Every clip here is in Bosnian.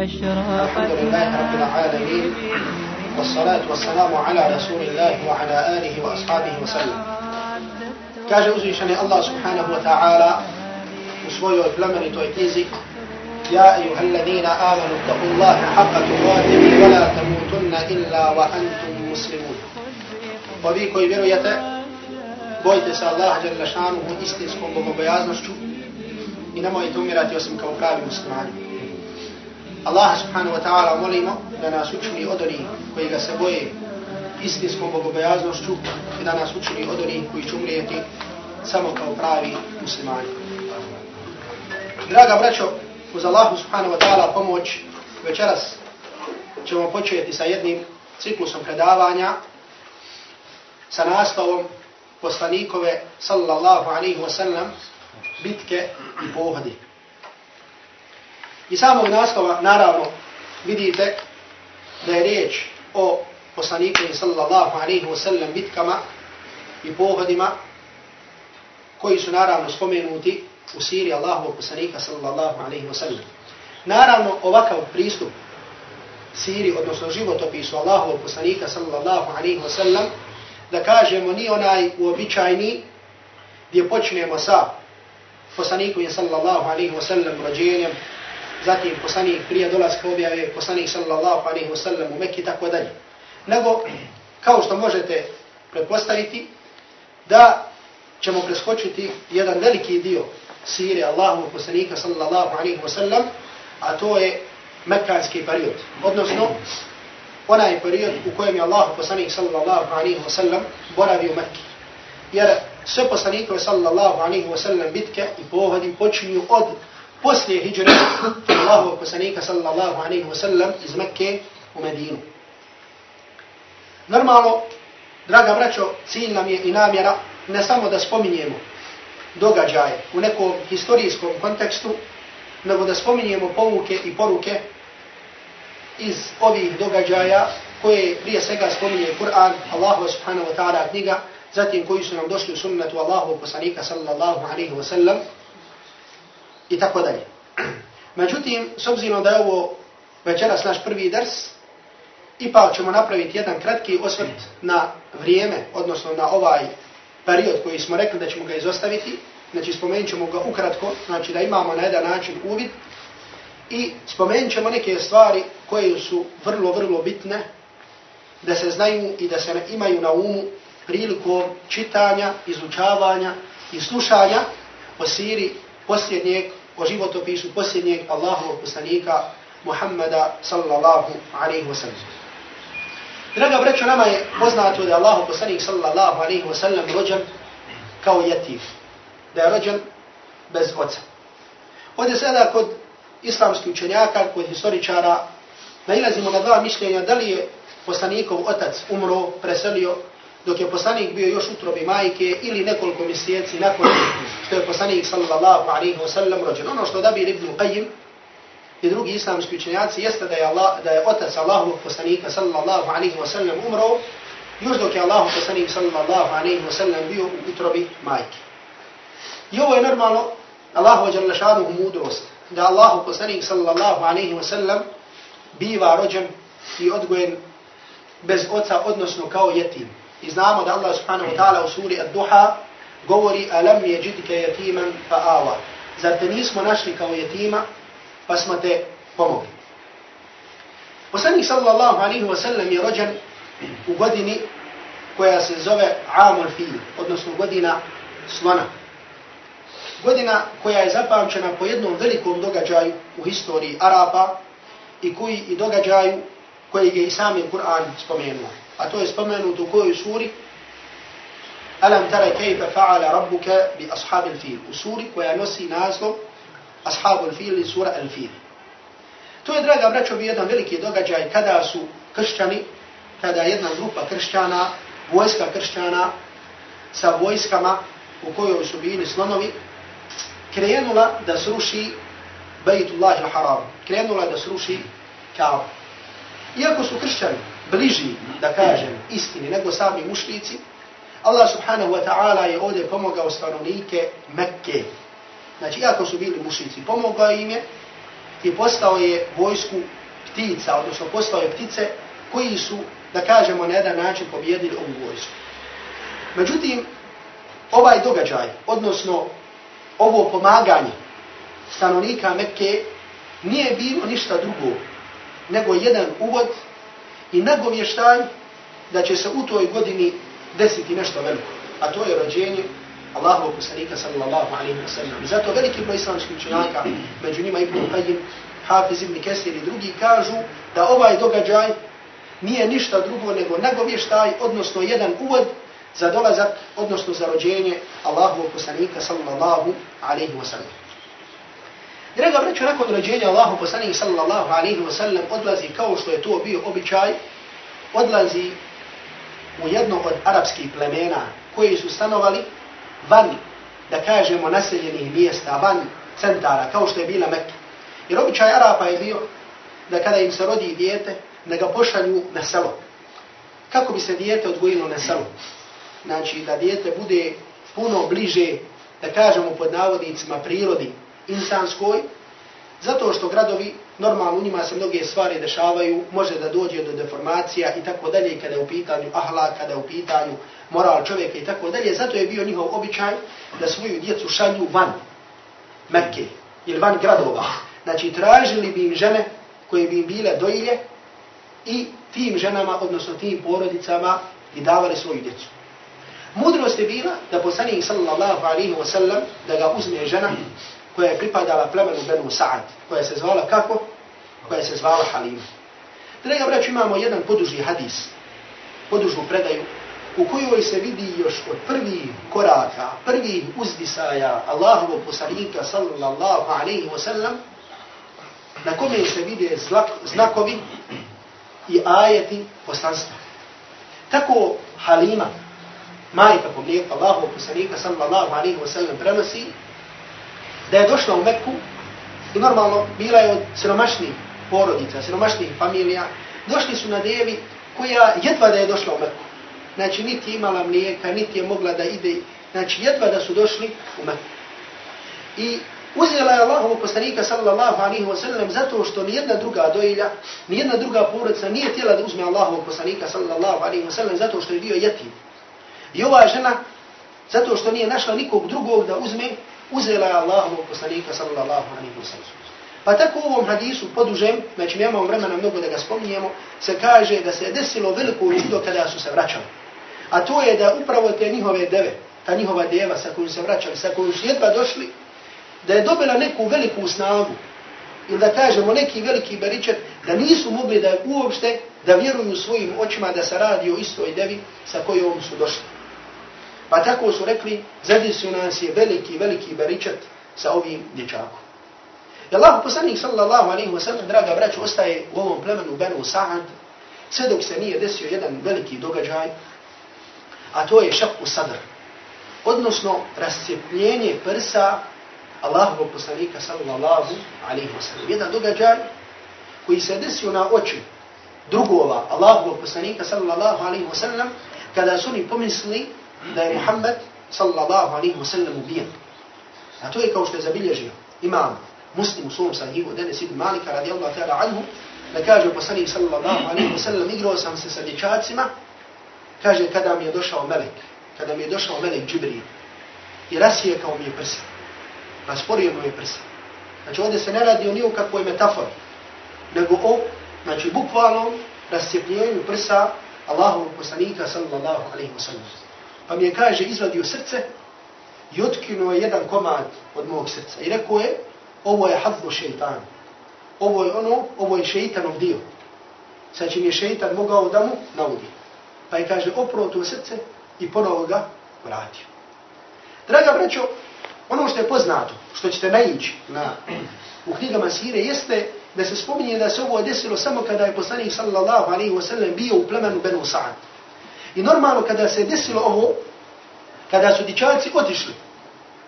الحمد لله رب العالمين والصلاة والسلام على رسول الله وعلى آله وأصحابه وسلم كاجة uzvišeni Allah subhanahu wa ta'ala u svojoj plemenitoj knjizi يا أيها الذين آمنوا اتقوا الله حق تقاته ولا تموتن إلا وأنتم مسلمون وبي koji vjerujete bojte se Allah dželle šanuhu istinskom bogobojaznošću i nemojte umirati osim kao pravi muslimani. Allah subhanahu wa ta'ala molimo da nas učini od onih koji ga se boje istinskom bogobojaznošću i da nas učini od onih koji će umrijeti samo kao pravi muslimani. Draga braćo, uz Allahu subhanahu wa ta'ala pomoć večeras ćemo početi sa jednim ciklusom predavanja sa nastavom poslanikove sallallahu alaihi wa sallam bitke i pohodi. I samog naslova, naravno, vidite da je riječ o poslaniku sallallahu alaihi wa sallam bitkama i pohodima koji su naravno spomenuti u siri Allahovog poslanika sallallahu alaihi wa sallam. Naravno, ovakav pristup siri, odnosno životopisu Allahovog poslanika sallallahu alaihi wa sallam, da kažemo ni onaj uobičajni gdje počnemo sa poslanikom sallallahu alaihi wa sallam rođenjem, zatim poslanik prije dolaska objave, poslanik sallallahu alaihi wa sallam u Mekki, tako dalje. Nego, kao što možete pretpostaviti, da ćemo preskočiti jedan veliki dio sire Allahovog poslanika sallallahu alaihi wa sallam, a to je Mekkanski period. Odnosno, onaj period u kojem je Allah poslanik sallallahu alaihi wa sallam boravio u Mekki. Jer sve poslanikove sallallahu alaihi wa sallam bitke i pohodi počinju od poslije hijđre Allahu poslanika sallallahu alaihi wa sallam iz Mekke u Medinu. Normalno, draga braćo, cilj nam je i namjera ne samo da spominjemo događaje u nekom historijskom kontekstu, nego da spominjemo povuke i poruke iz ovih događaja koje prije svega spominje Kur'an, Allahu subhanahu wa ta'ala knjiga, zatim koji su nam došli u sunnetu Allahu poslanika sallallahu alaihi wa sallam, i tako dalje. Međutim, s obzirom da je ovo večeras naš prvi ders, ipak ćemo napraviti jedan kratki osvrt na vrijeme, odnosno na ovaj period koji smo rekli da ćemo ga izostaviti, znači spomenut ćemo ga ukratko, znači da imamo na jedan način uvid, i spomenut ćemo neke stvari koje su vrlo, vrlo bitne, da se znaju i da se imaju na umu prilikom čitanja, izučavanja i slušanja o siri posljednjeg, o životopisu posljednjeg Allahovog poslanika Muhammada sallallahu alaihi wa sallam. Draga brećo, nama je poznato da je Allahov poslanik sallallahu alaihi wa sallam rođen kao jetiv. Da je rođen bez oca. Ovdje sada kod islamskih učenjaka, kod historičara, nailazimo na dva mišljenja da li je poslanikov otac umro, preselio, dok je poslanik bio još utrobi majke ili nekoliko mjeseci nakon što je poslanik sallallahu alaihi wa sallam rođen. Ono što Dabir ibn Qayyim i drugi islamski učenjaci jeste da je, Allah, da je otac Allahovog poslanika sallallahu alaihi wa sallam umro još dok je Allahov poslanik sallallahu alaihi wa sallam bio u utrobi majke. I ovo je normalno Allahova djelašanu mudrost da Allahov poslanik sallallahu alaihi wa sallam biva rođen i odgojen bez oca, odnosno kao jetim. I znamo da Allah subhanahu wa ta'ala u suri Ad-Duha govori alam je jidike jetiman fa awa. Zar te nismo našli kao jetima, pa smo te pomogli. Poslanik sallallahu alaihi wa sallam je rođen u godini koja se zove Amul Fil, odnosno godina slona. Godina koja je zapamćena po jednom velikom događaju u historiji Araba i koji i događaju koji je i sami Kur'an spomenuo a to je spomenuto u kojoj suri Alam tara kejfe fa'ala rabbuka bi ashabil fil u suri koja nosi naslov ashabu fil i sura al-fil. To je, draga braćo, bio jedan veliki događaj kada su kršćani, kada jedna grupa kršćana, vojska kršćana sa vojskama u kojoj su bili slonovi, krenula da sruši Bejtullah il-Haram, krenula da sruši Kaabu. Iako su kršćani bliži, da kažem, istini nego sami mušlici, Allah subhanahu wa ta'ala je ovdje pomogao stanovnike Mekke. Znači, iako su bili mušlici, pomogao im je i postao je vojsku ptica, odnosno postao je ptice koji su, da kažemo, na jedan način pobjedili ovu vojsku. Međutim, ovaj događaj, odnosno ovo pomaganje stanovnika Mekke, nije bilo ništa drugo nego jedan uvod i nagovještaj da će se u toj godini desiti nešto veliko. A to je rođenje Allahovog poslanika sallallahu alaihi wa sallam. I zato veliki broj islamskih učenjaka, među njima Ibn Qayyim, Hafiz ibn Kesir i drugi, kažu da ovaj događaj nije ništa drugo nego nagovještaj, odnosno jedan uvod za dolazak, odnosno za rođenje Allahovog poslanika sallallahu alaihi wa sallam. Draga braćo, nakon rođenja Allahu poslanik sallallahu alaihi wa sallam odlazi kao što je to bio običaj, odlazi u jedno od arapskih plemena koji su stanovali van, da kažemo, naseljenih mjesta, van centara, kao što je bila Mekka. Jer običaj Arapa je bio da kada im se rodi dijete, da ga pošalju na selo. Kako bi se dijete odgojilo na selo? Znači, da dijete bude puno bliže, da kažemo pod navodnicima, prirodi insanskoj, zato što gradovi, normalno u njima se mnoge stvari dešavaju, može da dođe do deformacija i tako dalje, kada je u pitanju ahla, kada je u pitanju moral čovjeka i tako dalje, zato je bio njihov običaj da svoju djecu šalju van Mekke ili van gradova. Znači, tražili bi im žene koje bi im bile dojilje i tim ženama, odnosno tim porodicama, i davali svoju djecu. Mudrost je bila da poslanik sallallahu alaihi wa sallam da ga uzme žena koja je pripadala plemenu Benu Sa'ad, koja se zvala kako? Koja se zvala Halima. Draga braću, imamo jedan poduži hadis, podužnu predaju, u kojoj se vidi još od prvih koraka, prvih uzdisaja Allahovog poslanika sallallahu alaihi wa sallam, na kome se vide znakovi i ajeti poslanstva. Tako Halima, majka po mlijeku Allahovog poslanika sallallahu alaihi wa sallam prenosi da je došla u Meku i normalno bila je od siromašnih porodica, siromašnih familija, došli su na devi koja jedva da je došla u Meku. Znači, niti imala mlijeka, niti je mogla da ide, znači, jedva da su došli u Meku. I uzela je Allahovog poslanika sallallahu alaihi wa sallam zato što nijedna druga dojilja, nijedna druga porodica nije htjela da uzme Allahovog poslanika sallallahu alaihi wa sallam zato što je bio jetim. I ova žena, zato što nije našla nikog drugog da uzme, uzela je Allahovog poslanika sallallahu alaihi wa sallam. Pa tako u ovom hadisu podužem, znači mi imamo vremena mnogo da ga spominjemo, se kaže da se desilo veliko čudo kada su se vraćali. A to je da upravo te njihove deve, ta njihova deva sa kojom se vraćali, sa kojom su jedva došli, da je dobila neku veliku snagu, ili da kažemo neki veliki beričet, da nisu mogli da uopšte da vjeruju svojim očima da se radi o istoj devi sa kojom su došli. Pa tako su rekli, zadesio nas je veliki, veliki beričet sa ovim dječakom. I Allah poslanik sallallahu alaihi wa sallam, draga braću, ostaje u ovom plemenu Benu Sa'ad, sve dok se nije desio jedan veliki događaj, a to je šapu sadr. Odnosno, rascijepljenje prsa Allahovog poslanika sallallahu alaihi wa sallam. Jedan događaj koji se desio na oči drugova Allahovog poslanika sallallahu alaihi wa sallam, kada su oni pomisli da je Muhammed sallallahu alaihi wa sallam ubijen. A to je kao što je zabilježio imam muslim u svom sahihu, Denis ibn Malika radijallahu ta'ala anhu, da kaže poslanik sallallahu alaihi wa sallam, igrao sam se sa dječacima, kaže kada mi je došao melek, kada mi je došao melek Džibril, i rasijekao mi je prsa, rasporio mi je prsa. Znači ovdje se ne radi o niju kakvoj metafori, nego o, znači bukvalnom rascijepljenju prsa Allahovog poslanika sallallahu alaihi wa sallam. Pa mi je kaže, izvadio srce i otkinuo je jedan komad od mog srca. I rekao je, ovo je hadlo šeitan. Ovo je ono, ovo je šeitanov dio. Sad će mi je šeitan mogao da mu naudi. Pa je kaže, oprao to srce i ponovo ga vratio. Draga braćo, ono što je poznato, što ćete naići na, u knjigama Sire, jeste da se spominje da se ovo desilo samo kada je poslanik sallallahu alaihi wasallam bio u plemenu Benu Sa'ad. I normalno kada se desilo ovo, kada su dičaci otišli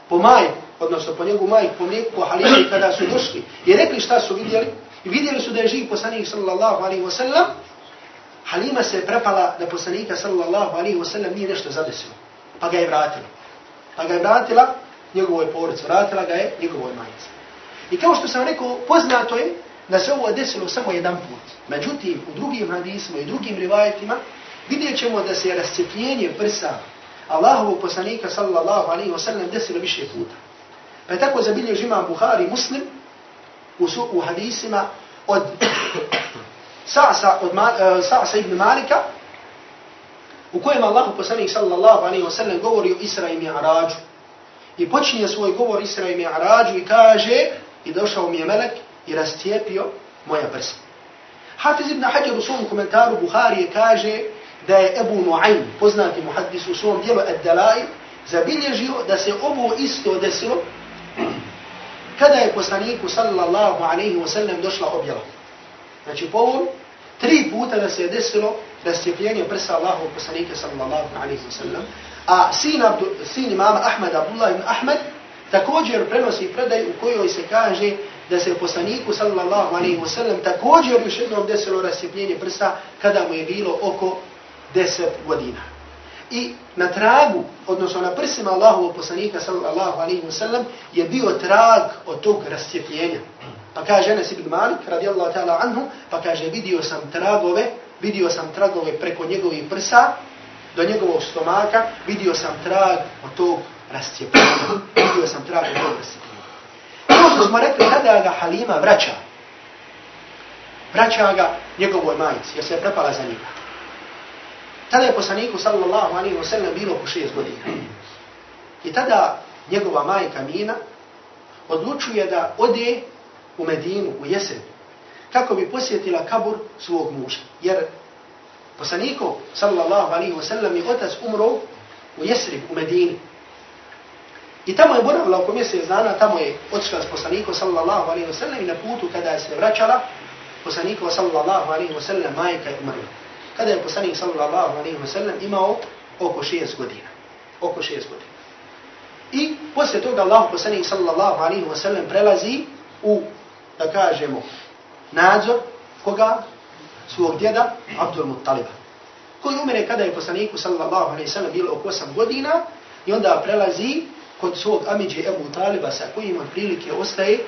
po maju, odnosno po njegu maju, po mlijeku, po halimu, kada su došli i rekli šta su vidjeli, i vidjeli su da je živ poslanik sallallahu alaihi wa sallam, Halima se je prepala da poslanika sallallahu alaihi wa sallam nije nešto zadesilo. Pa ga je vratila. Pa ga je vratila njegovoj porodici, vratila ga je njegovoj majici. I kao što sam rekao, poznato je da se ovo desilo samo jedan put. Međutim, u drugim hadisima i drugim rivajetima vidjet ćemo da se rascijepljenje prsa Allahovog poslanika sallallahu alaihi wa sallam desilo više puta. Pa je tako zabilježi imam Buhari muslim u, su, u hadisima od Sa'sa, od Ma, uh, Sa'sa ibn Malika u kojem Allahu poslanik sallallahu alaihi wa sallam govori o Isra i Mi'arađu. I počinje svoj govor Isra i Mi'arađu i kaže i došao mi je melek i rastijepio moja prsa. Hafiz ibn Hajar u svom komentaru Buharije kaže da je Ebu Nu'aym, poznati muhaddis u svom dijelu Ad-Dalai, zabilježio da se ovo isto desilo kada je poslaniku sallallahu alaihi wa sallam došla objela. Znači po ovom, tri puta da se je desilo rascijepljenje prsa Allahovog poslanika sallallahu alaihi wa sallam, a sin, Abdu, sin imama Ahmed, Abdullah ibn Ahmed, također prenosi predaj u kojoj se kaže da se poslaniku sallallahu alaihi wa sallam također još jednom desilo rascijepljenje prsa kada mu je bilo oko 10 godina. I na tragu, odnosno na prsima Allahovog poslanika sallallahu alaihi wa sallam je bio trag od tog rascijepljenja. Pa kaže Enes ibn Malik radijallahu ta'ala anhu, pa kaže vidio sam tragove, vidio sam tragove preko njegovih prsa do njegovog stomaka, vidio sam trag od tog rascijepljenja. Vidio sam trag od tog rascijepljenja. To što smo rekli, kada ga Halima vraća, vraća ga njegovoj majici, jer se je prepala za njega. Tada je poslaniku sallallahu alaihi wa sallam bilo po šest godina. I tada njegova majka Mina odlučuje da ode u Medinu, u jesen, kako bi posjetila kabur svog muža. Jer poslaniku sallallahu alaihi wa sallam je otac umro u Jesrib, u Medini. I tamo je boravila oko mjesec dana, tamo je otišla s poslanikom sallallahu alaihi wa sallam i na putu kada je se vraćala, poslaniku sallallahu alaihi wa sallam majka je umrla kada je poslanik sallallahu alaihi wa sallam imao oko šest godina. Oko šest godina. I poslije toga Allah poslanik sallallahu alaihi wa sallam prelazi u, da kažemo, nadzor koga? Svog djeda Abdul Muttaliba. Koji umire kada je poslaniku sallallahu alaihi wa sallam bilo oko osam godina i onda prelazi kod svog amiđe Ebu Taliba sa kojim od prilike ostaje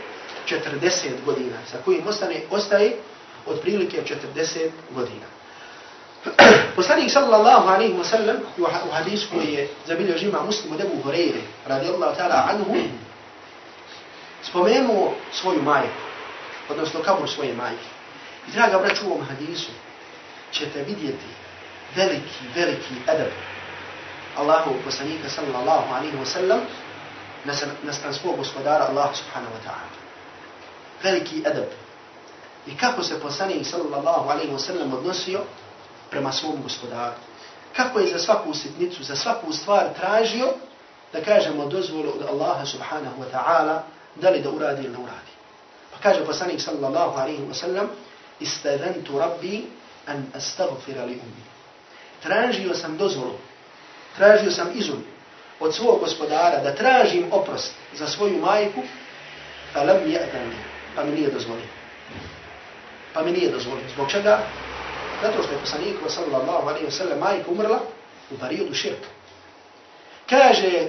40 godina. Sa kojim ostane, ostaje od prilike 40 godina. Poslanik sallallahu alaihi wa sallam u hadisu koji je zabilio žima muslimu debu Horeire radijallahu ta'ala anhu spomenuo svoju majku, odnosno kabur svoje majke. I draga braću u ovom hadisu ćete vidjeti veliki, veliki edab Allahu poslanika sallallahu alaihi wa sallam nastan svog gospodara Allah subhanahu wa ta'ala. Veliki edab. I kako se poslanik sallallahu alaihi wa sallam odnosio prema svom gospodaru. Kako je za svaku sitnicu, za svaku stvar tražio da kažemo dozvolu od Allaha subhanahu wa ta'ala da li da uradi ili ne uradi. Pa kaže poslanik sallallahu alaihi wa sallam istadantu rabbi an astaghfira li ummi. Tražio sam dozvolu, tražio sam izum od svog gospodara da tražim oprost za svoju majku, pa lam je pa mi nije dozvolio. Pa mi nije dozvolio. Zbog čega? Zato što je poslanik sallallahu alaihi wa sallam majka umrla u periodu širka. Kaže,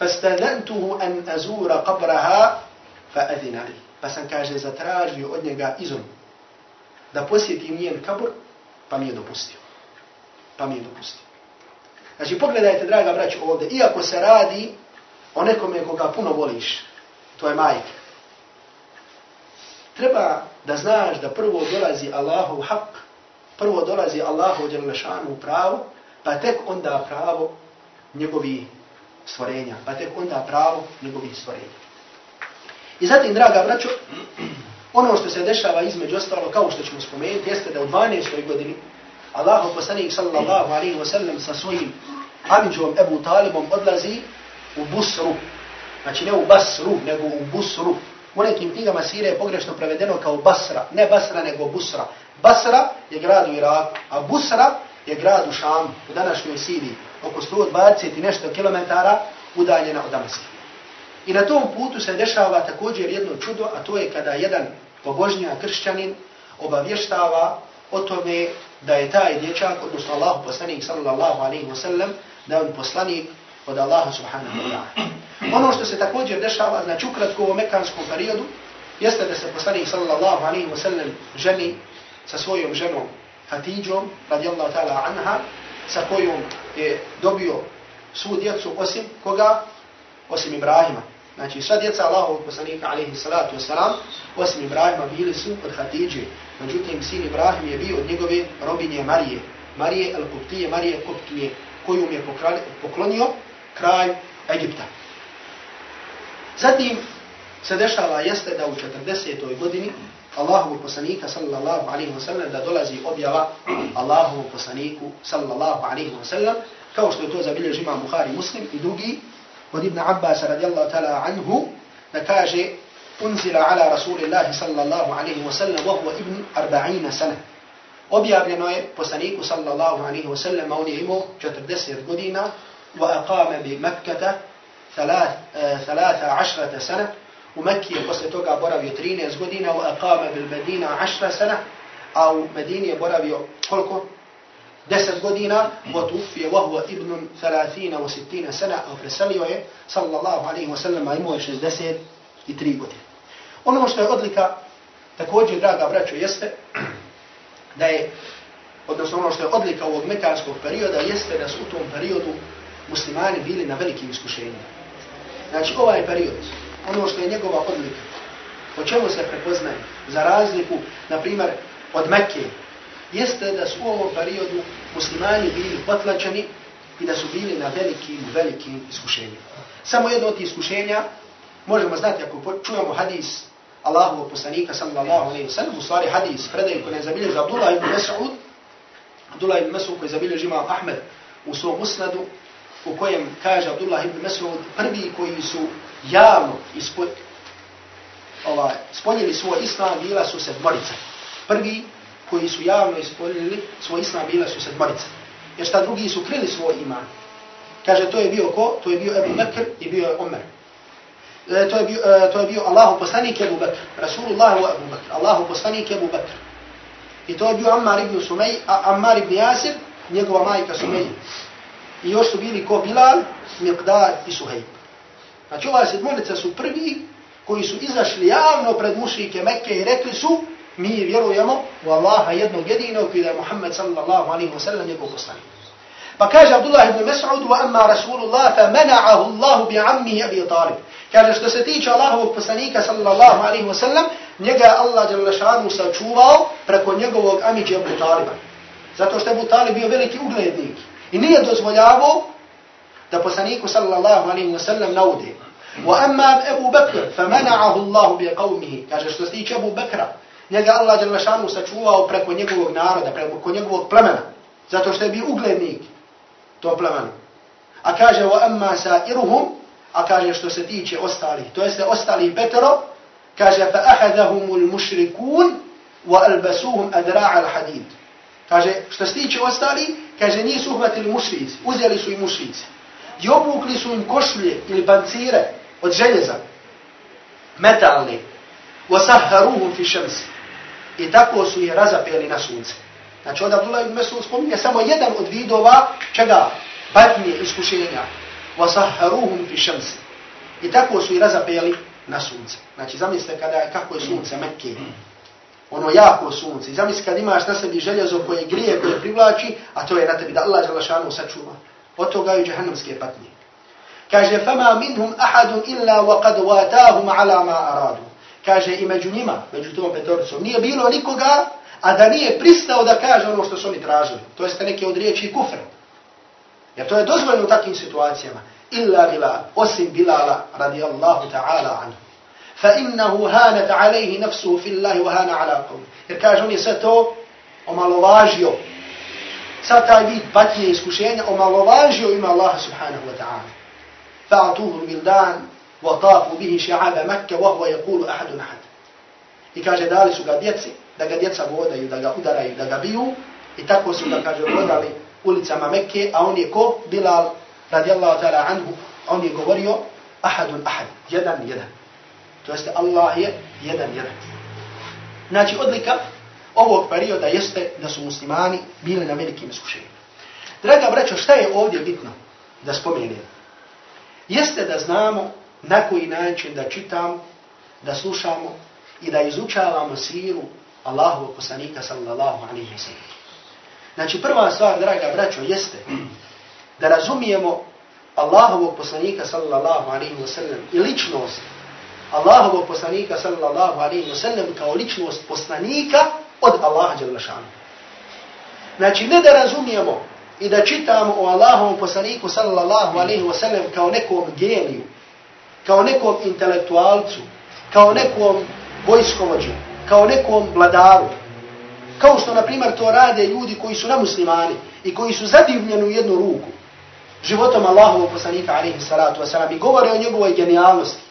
فَسْتَذَنْتُهُ an azura qabraha فَأَذِنَ لِي li. Pa sam kaže, zatražio od njega izom da posjetim njen kabur, pa mi je dopustio. Pa mi je dopustio. Znači, pogledajte, draga braću, ovdje, iako se radi o nekome koga puno voliš, to je majka. Treba da znaš da prvo dolazi Allahov hak, prvo dolazi Allahu Đelešanu pravo, pa tek onda pravo njegovi stvorenja, pa tek onda pravo njegovi stvorenja. I zatim, draga braćo, ono što se dešava između ostalo, kao što ćemo spomenuti, jeste da u 12. godini Allahu poslanik sallallahu alaihi wa sallam sa svojim amidžom Ebu Talibom odlazi u Busru. Znači ne u Basru, nego u Busru. U nekim knjigama sire je pogrešno prevedeno kao Basra. Ne Basra, nego Busra. Basra je grad u Iraku, a Busra je grad u Šamu, u današnjoj Siriji, oko 120 i nešto kilometara udaljena od Damaska. I na tom putu se dešava također jedno čudo, a to je kada jedan pobožnja kršćanin obavještava o tome da je taj dječak, odnosno Allah poslanik sallallahu alaihi wa sallam, da je on poslanik od Allaha subhanahu wa ta'ala. Ono što se također dešava, znači ukratko u mekanskom periodu, jeste da se poslanik sallallahu alaihi wa sallam ženi sa svojom ženom Hatidžom, radijallahu ta'ala anha, sa kojom je dobio svu djecu osim koga? Osim Ibrahima. Znači sva djeca Allahovog poslanika alaihi salatu wasalam, osim Ibrahima bili su od Hatidže. Međutim, sin Ibrahim je bio od njegove robinje Marije. Marije al-Koptije Marije Koptije, koju je poklonio kralj Egipta. Zatim se dešava jeste da u 40. godini Allahovu poslanika sallallahu alaihi wa sallam da dolazi objava Allahovu poslaniku sallallahu alaihi wa sallam kao što je to zabilježi imam Bukhari muslim i drugi od Ibn Abbas radijallahu ta'ala anhu da kaže unzila ala rasulillahi sallallahu alaihi wa sallam wa huwa ibn arba'ina sana objavljeno je poslaniku sallallahu alaihi wa sallam on je imao 40 godina wa aqama bi Mekkata thalatha ašrata sana u Mekki je posle toga boravio 13 godina u Aqama bil Medina 10 sana, a u Medini je boravio koliko? 10 godina, wa tufije wa huwa ibnun 30 wa 60 sana, a preselio je, sallallahu alaihi wa sallam, a imao je 63 godine. Ono što je odlika, također, draga braćo, jeste da je, odnosno ono što je odlika ovog mekanskog perioda, jeste da su u tom periodu muslimani bili na velikim iskušenjima. Znači, ovaj period, ono što je njegova odlika. Po čemu se prepoznaje? Za razliku, na primjer, od Mekke, jeste da su u ovom periodu muslimani bili potlačeni i da su bili na velikim, velikim iskušenjima. Samo jedno od iskušenja, možemo znati ako čujemo hadis Allahovog poslanika sallallahu alaihi wa sallam, u stvari hadis predaj koji je zabilježio Abdullah ibn Mas'ud, Abdullah ibn Mas'ud koji je zabilježio imam Ahmed u svom usnadu, u kojem kaže Abdullah ibn Mas'ud, prvi koji su javno ispod, ovaj, spoljili svoj islam bila su sedmorica. Prvi koji su javno ispoljili svoj islam bila su sedmorica. Jer šta drugi su krili svoj iman. Kaže, to je bio ko? To je bio Ebu Bekr i bio je Omer. E, to, je bio, e, to je bio Allahu poslanik Ebu Bekr. Rasulullah wa Ebu Bekr. Allahu poslanik Ebu Bekr. I to je bio Ammar ibn Sumej, a Ammar ibn Jasir, njegova majka Sumej. I još su bili ko Bilal, Miqdar i Suhejb. Znači ova sedmorica su prvi koji su izašli javno pred mušike Mekke i rekli su mi vjerujemo u Allaha jednog jedinog i da je Muhammed sallallahu alaihi wa sallam njegov poslanik. Pa kaže Abdullah ibn Mas'ud wa amma Rasulullah fa mana'ahu Allah bi ammihi Abi Talib. Kaže što se tiče Allahovog poslanika sallallahu alaihi wa sallam, njega Allah dželle šanu sačuvao preko njegovog amidža Abu Taliba. Zato što je Abu Talib bio veliki uglednik i nije dozvoljavao da poslaniku sallallahu alaihi wa sallam naude. Wa amma Abu Bakr famana'ahu Allah bi qawmihi. Kaže što se tiče Abu Bakra, njega Allah dželle šanu sačuvao preko njegovog naroda, preko njegovog plemena, zato što je bio uglednik to plemena. A kaže wa amma sa'iruhum, a kaže što se tiče ostalih, to jeste ostali petero, kaže fa ahadahumul mushrikun wa albasuhum adra'a al-hadid. Kaže što se tiče ostali, kaže nisu uhvatili mušrici, uzeli su i mušrici. I obukli su im košlje ili pancire od željeza, metalne, وَسَهَّرُوهُمْ فِي شَمْسِ I tako su je razapeli na sunce. Znači od Abdullah ibn Mesud spominje samo jedan od vidova čega? Patnje, iskušenja. وَسَهَّرُوهُمْ فِي شَمْسِ I tako su je razapeli na sunce. Znači zamislite kada, kako je sunce Mekke. Ono jako sunce. I zamisli kad imaš na sebi željezo koje grije, koje privlači, a to je na tebi da Allah Đalašanu sačuva. Od toga je džahannamske patnje. Kaže, fama minhum ahadun illa wa kad watahum ala ma aradu. Kaže, i među njima, među tom petoricom, nije bilo nikoga, a da nije pristao da kaže ono što su oni tražili. To jeste neke od riječi kufr. Jer to je dozvoljeno u takvim situacijama. Illa bila, osim Bilala, radijallahu ta'ala anhu. Fa innahu hanat alaihi nafsuhu fillahi wa hana ala qawmi. Jer kaže, on je sve to omalovažio. Sad taj vid patnje iskušenja omalovažio ima Allah subhanahu wa ta'ala. فأعطوه الولدان وطافوا به شعاب مكة وهو يقول أحد أحد I kaže, dali su ga djeci, da ga djeca vodaju, da ga udaraju, da ga biju. I tako su ga, kaže, vodali ulicama Mekke, a on je ko? Bilal, radijallahu ta'ala anhu, on je govorio, ahadun ahad, jedan, jedan. To jeste, Allah je jedan, jedan. Znači, odlika ovog perioda jeste da su muslimani bili na velikim iskušenjima. Draga braćo, šta je ovdje bitno da spomenem? jeste da znamo na koji način da čitamo, da slušamo i da izučavamo siru Allahovog poslanika sallallahu alaihi wa sallam. Znači prva stvar, draga braćo, jeste da razumijemo Allahovog poslanika sallallahu alaihi wa sallam i ličnost Allahovog poslanika sallallahu alaihi wa sallam kao ličnost poslanika od Allaha Đalešanu. Znači ne da razumijemo i da čitamo o Allahovom poslaniku sallallahu alaihi wa sallam kao nekom geniju, kao nekom intelektualcu, kao nekom vojskovođu, kao nekom vladaru. Kao što, na primjer, to rade ljudi koji su nemuslimani i koji su zadivljeni u jednu ruku životom Allahovog poslanika, alaihi salatu wasalam, i govore o njegovoj genijalnosti,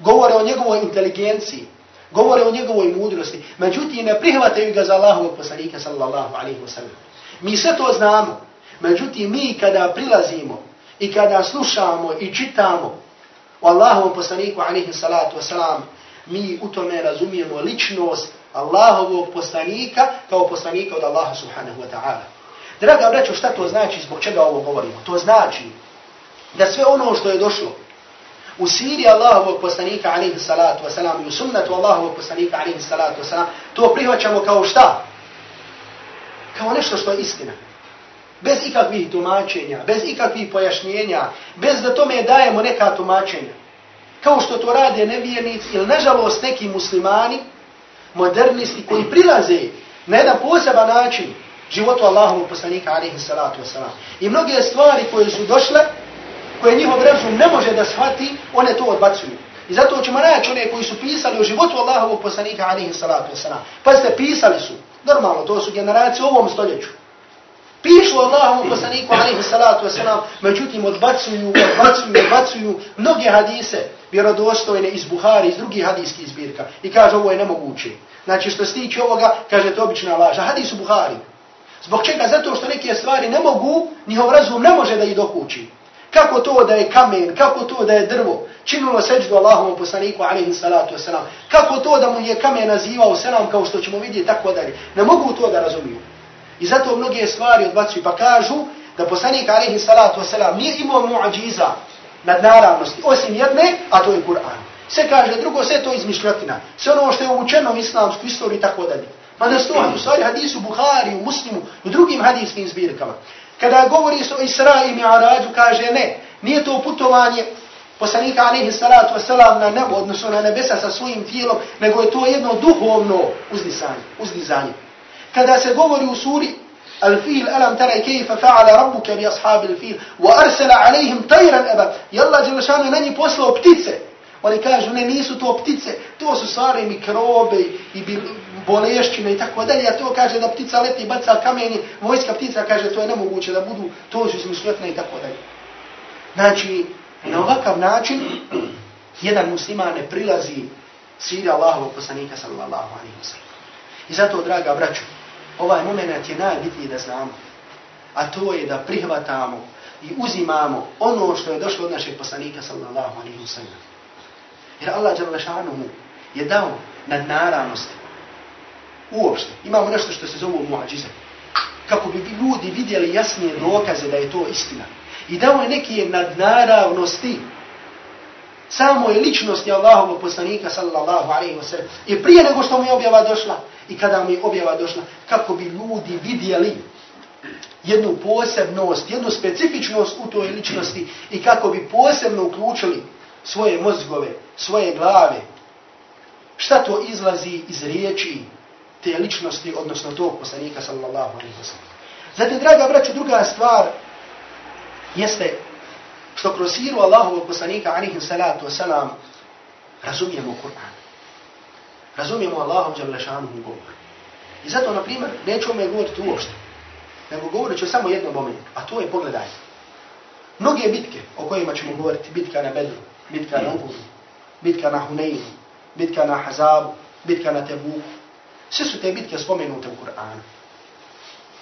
govore o njegovoj inteligenciji, govore o njegovoj mudrosti, međutim ne prihvataju ga za Allahovog poslanika, sallallahu alaihi wasallam. Mi sve to znamo, međutim mi kada prilazimo i kada slušamo i čitamo o Allahovom poslaniku, alaihi salatu wasalam, mi u tome razumijemo ličnost Allahovog poslanika kao poslanika od Allaha subhanahu wa ta'ala. Draga braćo, šta to znači, zbog čega ovo govorimo? To znači da sve ono što je došlo u siri Allahovog poslanika alaihi salatu wasalam i u sunnatu Allahovog poslanika alaihi salatu wasalam, to prihvaćamo kao šta? Kao nešto što je istina. Bez ikakvih tumačenja, bez ikakvih pojašnjenja, bez da tome dajemo neka tumačenja. Kao što to rade nevjernici ili nažalost neki muslimani, modernisti koji prilaze na jedan poseban način životu Allahovog poslanika alaihi salatu wasalam. I mnoge stvari koje su došle, koje njihov razum ne može da shvati, one to odbacuju. I zato ćemo naći one koji su pisali o životu Allahovog poslanika alihi salatu wasalam. Pa pisali su, normalno, to su generacije u ovom stoljeću. Pišu Allahovom poslaniku alihi salatu wasalam, međutim odbacuju, odbacuju, odbacuju mnoge hadise, vjerodostojne iz Buhari, iz drugih hadijskih zbirka. I kaže ovo je nemoguće. Znači što se tiče ovoga, kaže to obična laža. Hadis u Buhari. Zbog čega? Zato što neke stvari ne mogu, njihov razum ne može da ih dokući. Kako to da je kamen, kako to da je drvo, činilo seđu Allahom poslaniku alaihi salatu wasalam, kako to da mu je kamen nazivao selam kao što ćemo vidjeti tako dalje. Ne mogu to da razumiju. I zato mnoge stvari odbacuju pa kažu da poslanik alaihi salatu wasalam nije imao muadžiza nad naravnosti, osim jedne, a to je Kur'an. Sve kaže drugo, sve to izmišljotina. Sve ono što je uvučeno u islamsku istoriju i tako dalje. Ma ne stoji u stvari hadisu Buhari, u Muslimu, u drugim hadijskim zbirkama. Kada govori o Isra i Mi'arađu, kaže ne, nije to putovanje poslanika alaihi salatu wasalam na nebo, odnosno na nebesa sa svojim tijelom, nego je to jedno duhovno uzdizanje. uzdizanje. Kada se govori u suri Al-fil, alam tara kayfa fa'ala rabbuka bi ashabil fil wa arsala alayhim tayran aba. Yalla dželle šanu na njih poslao ptice. Oni kažu ne nisu to ptice, to su stvari mikrobe i bolešćine i tako dalje. A to kaže da ptica leti i baca kameni, vojska ptica kaže to je nemoguće da budu, to su izmišljotne i tako dalje. Znači, na ovakav način jedan musliman ne prilazi siri Allahovog poslanika sallallahu alaihi wa sallam. I zato, draga braću, ovaj moment je najbitniji da znamo. A to je da prihvatamo i uzimamo ono što je došlo od našeg poslanika sallallahu alaihi wa sallam. Jer Allah Đalešanuhu je dao nadnaravnosti. Uopšte. Imamo nešto što se zove muadžize. Kako bi ljudi vidjeli jasnije dokaze da je to istina. I dao je neke nadnaravnosti samo je ličnosti Allahovog poslanika sallallahu alaihi wa sallam. I prije nego što mu je objava došla i kada mu je objava došla, kako bi ljudi vidjeli jednu posebnost, jednu specifičnost u toj ličnosti i kako bi posebno uključili svoje mozgove, svoje glave. Šta to izlazi iz riječi te ličnosti, odnosno tog poslanika sallallahu alaihi wa sallam. Zatim, draga braću, druga stvar jeste što kroz siru Allahovog poslanika alaihi salatu wa salam razumijemo Kur'an. Razumijemo Allahom džavlešanu govor. I zato, na primjer, neću me govoriti uopšte, nego govorit ću samo jednom momentu, a to je pogledaj. Mnoge bitke o kojima ćemo govoriti, bitka na Bedru, bitka na Uhudu, bitka na Huneinu, bitka na Hazabu, bitka na Tebuku. Sve su te bitke spomenute u Kur'anu.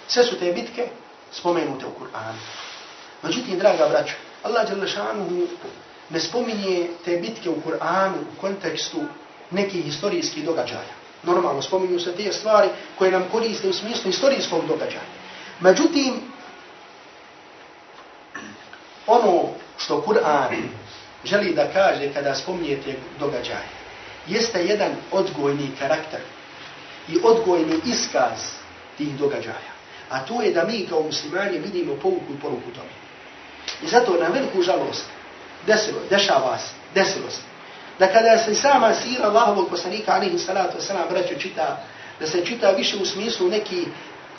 Sve su te bitke spomenute u Kur'anu. Međutim, draga braćo, Allah Đalešanuhu ne spominje te bitke u Kur'anu u kontekstu nekih historijskih događaja. Normalno, spominju se te stvari koje nam koriste u smislu historijskog događaja. Međutim, ono što Kur'an želi da kaže kada spominjete događaje, jeste jedan odgojni karakter i odgojni iskaz tih događaja. A to je da mi kao muslimani vidimo povuku i poruku tome. I zato na veliku žalost desilo, dešava se, desilo se, da kada se sama sira Allahovog poslanika, alihi salatu wasalam, braću čita, da se čita više u smislu neki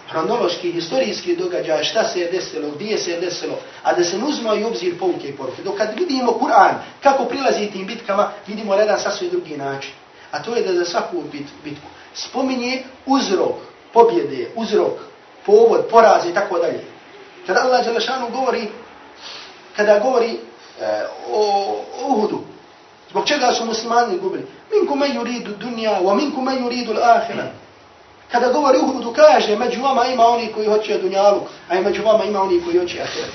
hronološki, historijski događaj, šta se je desilo, gdje se je desilo, a da se uzma i obzir pouke i poruke. Dok kad vidimo Kur'an, kako prilazi tim bitkama, vidimo na jedan drugi način. A to je da za svaku bit, bitku spominje uzrok pobjede, uzrok, povod, poraz i tako dalje. Kada Allah Đelešanu govori, kada govori e, o Uhudu, zbog čega su muslimani gubili? Minku me yuridu dunja, wa minku me yuridu l'ahira. Kada govori Uhudu, kaže, među vama ima oni koji hoće dunjaluk, a i među vama ima oni koji hoće ahiret.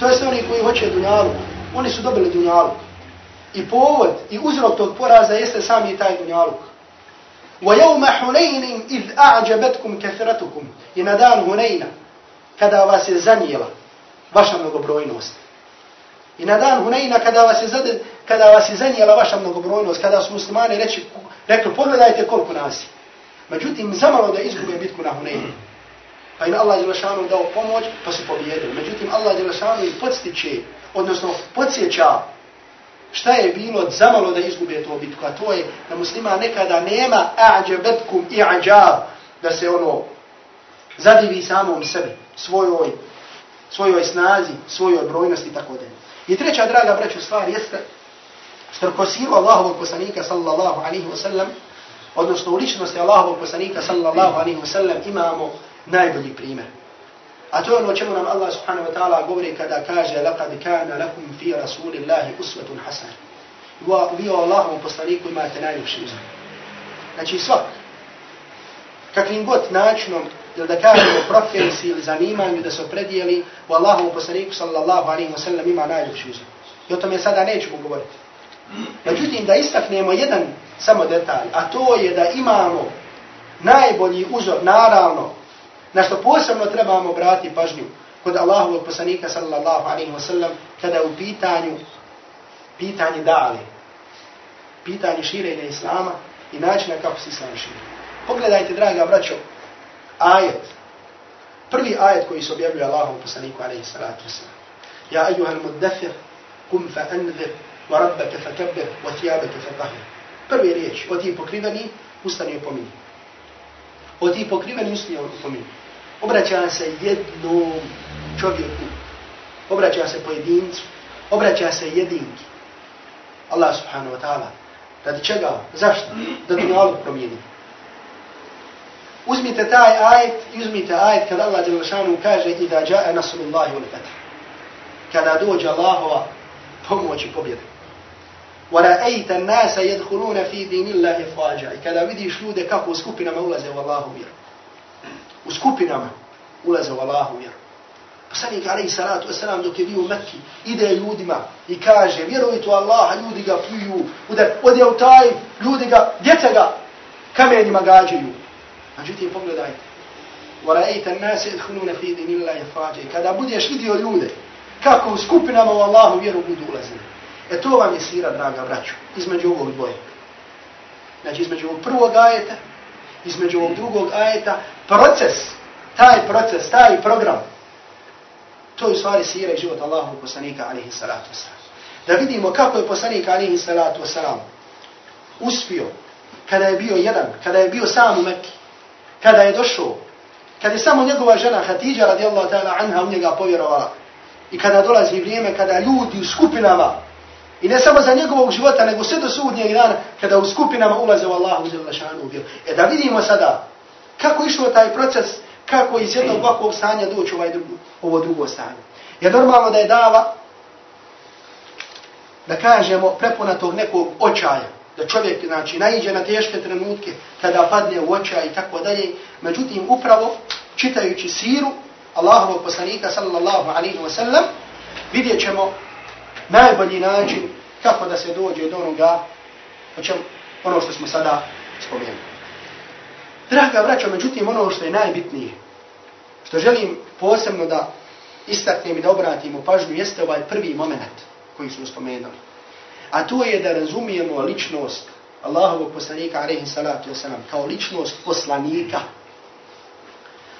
To jeste oni koji hoće dunjaluk. Oni su dobili dunjaluk. I povod i uzrok tog poraza jeste sami taj dunjaluk. وَيَوْمَ حُنَيْنٍ إِذْ أَعْجَبَتْكُمْ كَثْرَتُكُمْ I na dan Hunayna, kada vas je zanijela vaša mnogobrojnost. I na dan Hunayna, kada vas je, zade, kada vas je zanijela vaša mnogobrojnost, kada su muslimani reči, rekli, pogledajte koliko nas je. Međutim, zamalo da izgube bitku na Hunaynu. Pa im Allah Đelešanu dao pomoć, pa su pobjedili. Međutim, Allah Đelešanu ih podstiče, odnosno podsjeća šta je bilo zamalo da izgube to bitku, a to je da muslima nekada nema a'đabetkum i'đab, da se ono zadivi samom sebi, svojoj, svojoj snazi, svojoj brojnosti i tako da. I treća draga braću stvar jeste što ko silu Allahovog poslanika sallallahu alaihi wa sallam, odnosno u ličnosti Allahovog poslanika sallallahu alaihi wa sallam imamo najbolji primjer. A to je ono čemu nam Allah subhanahu wa ta'ala govori kada kaže لَقَدْ كَانَ لَكُمْ فِي رَسُولِ اللَّهِ أُسْوَةٌ حَسَنَ Vi o Allahovom poslaniku imate najljepši uzor. Znači svak, kakvim god načinom, ili da kažemo profesiji ili zanimanju da se opredijeli, u Allahovom poslaniku sallallahu alaihi wa sallam ima najljepši uzor. I o tome sada nećemo govoriti. Međutim, da istaknemo jedan samo detalj, a to je da imamo najbolji uzor, naravno, na što posebno trebamo obratiti pažnju kod Allahovog poslanika sallallahu alaihi wa sallam kada u pitanju pitanje dali, pitanje širenja Islama i načina kako se Islam širi. Pogledajte, draga braćo, ajet. Prvi ajet koji se objavljuje Allahovom poslaniku alaihi salatu wa sallam. Ja ejuhal muddafir, kum fa anzir, wa rabbeke fa kebir, wa thijabeke fa tahir. Prvi riječ, o ti pokriveni, ustani opominji. O ti pokriveni, ustani opominji obraća se jednom čovjeku, obraća se pojedincu, obraća se jedinki. Allah subhanahu wa ta'ala. Radi čega? Zašto? Da dunjalu promijeni. Uzmite taj ajet i uzmite ajet kada Allah Đelešanu kaže Ida jae nasrullahi ul fatah. Kada dođe Allahova pomoć i pobjede. وَرَأَيْتَ النَّاسَ يَدْخُلُونَ فِي دِينِ اللَّهِ فَاجَعِ Kada vidiš ljude kako u skupinama ulaze u Allahu vjeru u skupinama ulaze u Allahu vjeru. Poslanik alaihi salatu wasalam dok je bio u Mekki, ide ljudima i kaže, vjerujte u Allaha, ljudi ga pljuju, ode u taj, ljudi ga, djeca ga kamenjima gađaju. Međutim, pogledajte. وَرَأَيْتَ النَّاسِ اِدْخُلُونَ فِي دِنِ اللَّهِ فَاđe Kada budeš vidio ljude, kako u skupinama u Allahu vjeru budu ulazili. E to vam je sira, draga braću, između ovog dvoje. Znači, između ovog prvog ajeta između ovog drugog ajeta, proces, taj proces, taj program, to je u stvari sira i život Allahu poslanika alihi salatu wasalam. Da vidimo kako je poslanik alihi salatu wasalam uspio kada je bio jedan, kada je bio sam u Mekki, kada je došao, kada je samo njegova žena Hatidja radijallahu ta'ala anha u njega povjerovala i kada dolazi vrijeme kada ljudi u skupinama I ne samo za njegovog života, nego sve do sudnjeg dana, kada u skupinama ulaze u Allahu za lašanu vjeru. E da vidimo sada, kako išlo taj proces, kako iz jednog ovakvog stanja doći ovaj drugo, ovo drugo stanje. Je normalno da je dava, da kažemo, prepuna tog nekog očaja, da čovjek, znači, naiđe na teške trenutke, kada padne u očaj i tako dalje. Međutim, upravo, čitajući siru Allahovog poslanika, sallallahu alaihi wa sallam, vidjet ćemo najbolji način kako da se dođe do onoga o čem, ono što smo sada spomenuli. Draga braćo, međutim, ono što je najbitnije, što želim posebno da istaknem i da obratimo pažnju, jeste ovaj prvi moment koji smo spomenuli. A to je da razumijemo ličnost Allahovog poslanika, alaihi salatu wasalam, kao ličnost poslanika.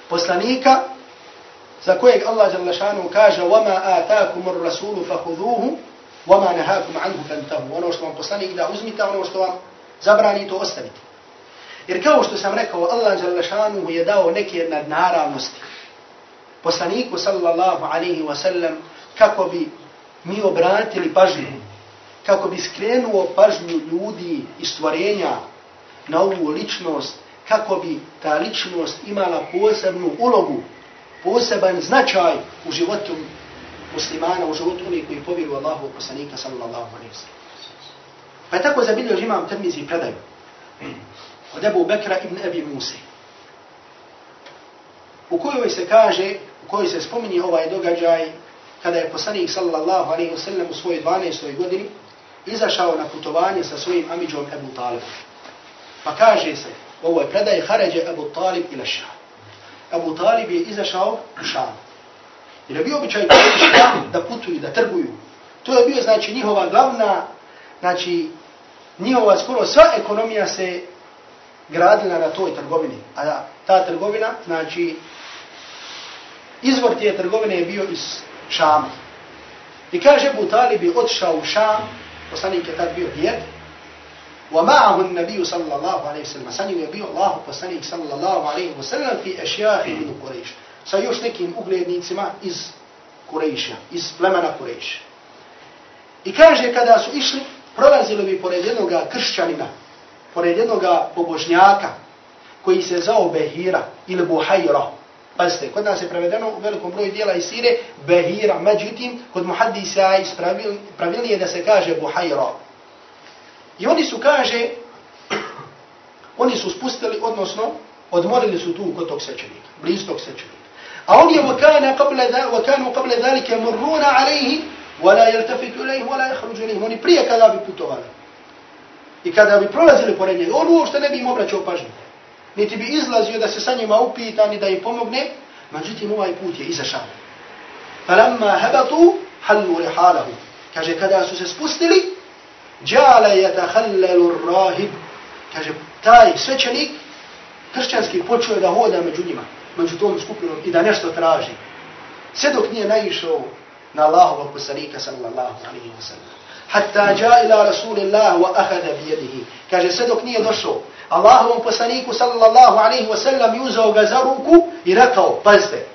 Poslanika za kojeg Allah Đalešanu kaže وَمَا آتَاكُمُ الرَّسُولُ فَهُذُوهُ وَمَا نَهَاكُمْ عَنْهُ فَانْتَهُ Ono što vam poslanik da uzmite, ono što vam zabrani, to ostavite. Jer kao što sam rekao, Allah Đalešanu je dao neke nadnaravnosti. Poslaniku sallallahu alaihi wa sallam kako bi mi obratili pažnju, kako bi skrenuo pažnju ljudi i stvorenja na ovu ličnost, kako bi ta ličnost imala posebnu ulogu, poseban značaj u životu muslimana, u životu onih koji povjeru Allahu poslanika sallallahu alaihi wa sallam. Pa tako zabilio imam termizi predaju od Ebu Bekra ibn Ebi Musi u kojoj se kaže, u kojoj se spominje ovaj događaj kada je poslanik sallallahu alaihi wa sallam u svojoj 12. godini izašao na putovanje sa svojim amidžom Ebu Talibom. Pa kaže se, ovo je predaj haređe Ebu Talib ila šam. Ebu Talib je izašao u šam. Jer je bio običaj da putuju, da trguju. To je bio, znači, njihova glavna, znači, njihova skoro sva ekonomija se gradila na toj trgovini. A ta trgovina, znači, izvor tije trgovine je bio iz Šama. I kaže Abu Talib je otišao u Šam, poslanik je tad bio djed, ومعه النبي صلى الله عليه وسلم سني يبي الله poslanik صلى الله عليه وسلم في اشياء من قريش sa još nekim uglednicima iz Kurejša, iz plemena Kurejša. I kaže, kada su išli, prolazili bi pored jednog kršćanina, pored jednog pobožnjaka, koji se zao Behira ili Buhajra. Pazite, kod nas je prevedeno u velikom broju dijela iz Sire Behira, međutim, kod muhaddisa ispravilnije da se kaže Buhajra. I oni su, kaže, oni su spustili, odnosno, odmorili su tu kod tog sečenika, bliz tog svećenika. A on je vakana qabla da, vakanu qabla dalike murruna alaihi, wala jeltafitu ilaihi, wala jahruđu ilaihi. Oni prije kada bi putovali. I kada bi prolazili pored njega, on uopšte ne bi im obraćao pažnju. Niti bi izlazio da se sa njima upita, ni da im pomogne, međutim ovaj put je izašao. Falamma hebatu, hallu rihalahu. Kaže, kada su se spustili, Džale je tahallelu rahib. Kaže, taj svećenik, kršćanski, počeo da hoda među njima, među tom skupinom i da nešto traži. Sve dok nije naišao na Allahova poslanika, sallallahu alaihi wa sallam. Hatta ja ila rasulillah wa ahada bijedihi. Kaže, sve dok nije došao Allahovom poslaniku, sallallahu alaihi wa sallam, i uzao ga za ruku i rekao, pazite,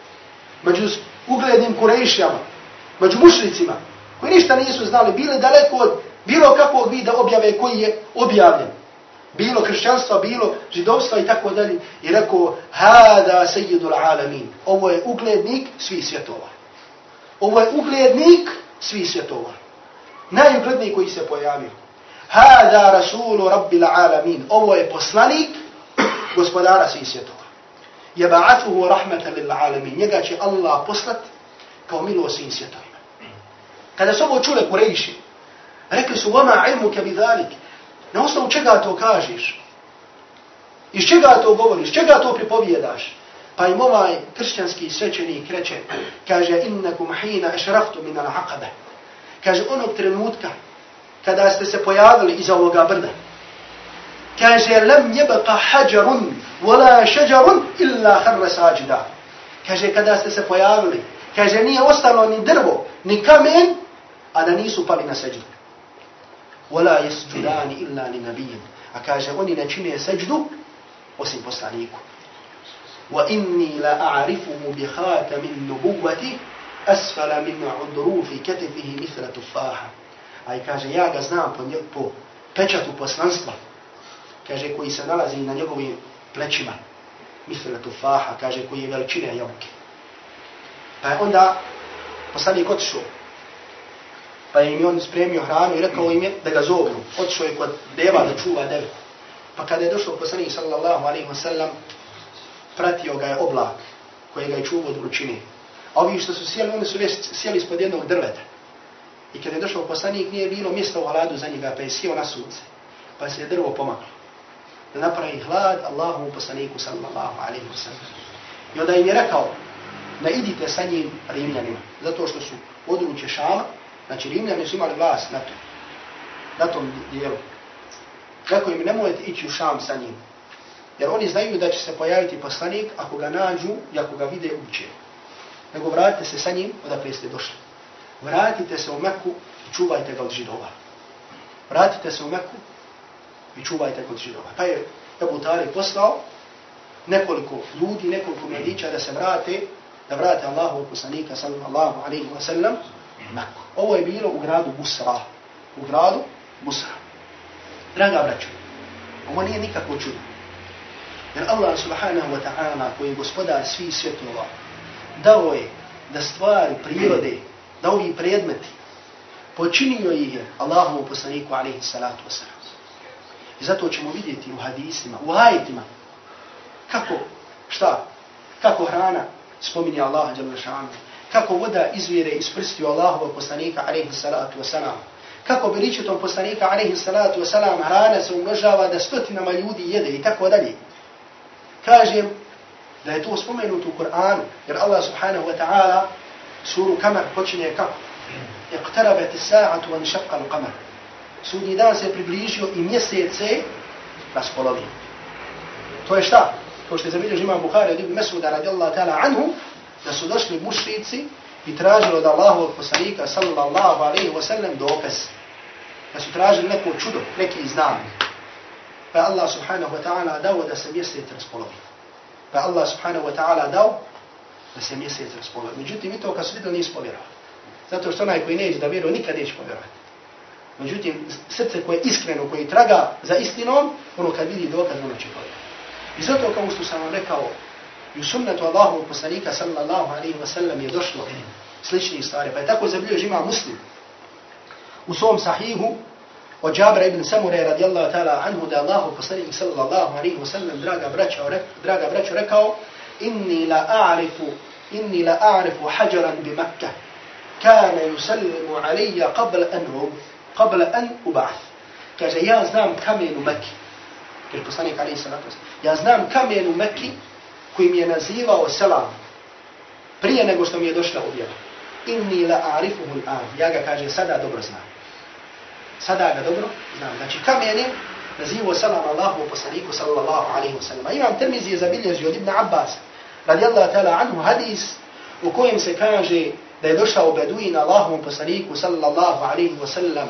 među uglednim kurejšama, među mušlicima, koji ništa nisu znali, bili daleko od bilo kakvog vida objave koji je objavljen. Bilo kršćanstva, bilo židovstva i tako dalje. I rekao, hada sejidul alamin. Ovo je uglednik svih svjetova. Ovo je uglednik svih svjetova. Najugledniji koji se pojavio. Hada rasulu rabbil alamin. Ovo je poslanik gospodara svih svjetova. Jeba'atuhu rahmatan lil alamin. Njega će Allah poslat kao milo svim svjetovima. Kada su ovo čule kurejši, Rekli su, vama ilmu ke. Na osnovu čega to kažeš? Iz čega to govoriš? Čega to pripovjedaš? Pa im ovaj kršćanski svećenik reče, kaže, innakum hina ešraftu min al aqabe. Kaže, onog trenutka, kada ste se pojavili iza ovoga brda, kaže, lem jebaka hađarun, wala šeđarun, illa harra sađida. Kaže, kada ste se pojavili, kaže, nije ostalo ni drvo, ni kamen, a da nisu pali na seđu. ولا يسجدان إلا لنبي أكاجة وني نجمي سجد وسن بسانيكو وإني لا أعرفه بخاتم النبوة أسفل من عدروف كتفه مثل تفاحة أي كاجة يا غزنام po pečatu poslanstva, kaže, koji se nalazi na njegovim plećima, misle tufaha, kaže, koji je veličine jabuke. Pa je onda poslanik otišao pa im je on spremio hranu i rekao im je da ga zovnu. Otišao je kod deva da čuva devu. Pa kada je došao poslanik sallallahu alaihi wa sallam, pratio ga je oblak koji ga je čuvao od vrućine. A ovi što su sjeli, oni su sjeli ispod jednog drveta. I kada je došao poslanik, nije bilo mjesta u hladu za njega, pa je sjeo na sunce. Pa se je drvo pomaklo. Da napravi hlad Allahu poslaniku sallallahu alaihi wa sallam. I onda im je rekao, da idite sa njim rimljanima, zato što su područje Šama, Znači, Rimljani su imali vlast na, to, na tom dijelu. Rekao im, nemojte ići u Šam sa njim. Jer oni znaju da će se pojaviti poslanik ako ga nađu i ako ga vide uče. Nego vratite se sa njim odakle ste došli. Vratite se u Meku i čuvajte ga od židova. Vratite se u Meku i čuvajte ga od židova. Pa je Ebu Talib poslao nekoliko ljudi, nekoliko mladića da se vrate, da vrate Allahu poslanika sallallahu alaihi wa sallam Meku. Ovo je bilo u gradu Busra. U gradu Busra. Draga braćo, ovo nije nikako čudo. Jer Allah subhanahu wa ta'ala koji je gospodar svih svjetova dao je da stvari prirode, da ovi predmeti počinio ih je Allahom poslaniku alaihi salatu wasalam. I zato ćemo vidjeti u hadisima, u ajitima, kako, šta, kako hrana spominje Allah Đalešanu, kako voda izvire iz prstiju Allahova poslanika alaihi salatu wasalam, kako beričetom poslanika alaihi salatu wasalam hrana se umnožava da stotinama ljudi jede i tako dalje. Kažem da je to spomenuto u Kur'anu, jer Allah subhanahu wa ta'ala suru Kamar počinje kako? Iqtarabati sa'atu wa nšaqqa al-qamar. Sudnji dan se približio i mjesece raspolovio. To je šta? To što je zabilježi imam Bukhari od Ibn Mesuda radijallahu ta'ala anhu, da su došli mušrici i tražili od Allahovog poslanika sallallahu alaihi wa sallam dokaz. Da su tražili neko čudo, neki znak. Pa Allah subhanahu wa ta'ala dao da se mjesec raspolovi. Pa Allah subhanahu wa ta'ala dao da se mjesec raspolovi. Međutim, i to kad su vidjeli nisu povjerovali. Zato što onaj koji neće da vjeruje, nikad neće povjerovati. Međutim, srce koje je iskreno, koje traga za istinom, ono kad vidi dokaz, ono će povjerovati. I zato kao što sam vam rekao, i u sunnetu Allahovog poslanika sallallahu alaihi wa sallam je došlo slični stvari. Pa je tako zabilio žima muslim. U svom sahihu od Jabra ibn Samure radijallahu ta'ala anhu da Allahu poslanik sallallahu alaihi wa sallam draga braća, draga braća rekao inni la a'rifu inni la a'rifu hajaran bi Makkah kana yusallimu alija qabla an qabla an uba'ath. Kaže, ja znam kamen u Mekki. Jer poslanik alaihi sallatu Ja znam kamen u Mekki koji mi je nazivao selam prije nego što mi je došla objava. Inni la a'rifuhu al Ja ga kaže, sada dobro znam. Sada ga dobro znam. Znači, kamen je nazivao selam Allahu poslaniku sallallahu alaihi wa sallam. Imam termizi je zabilježio od Ibn Abbas radijallahu ta'ala anhu hadis u kojem se kaže da je došao Beduin Allahom poslaniku sallallahu alaihi wa sallam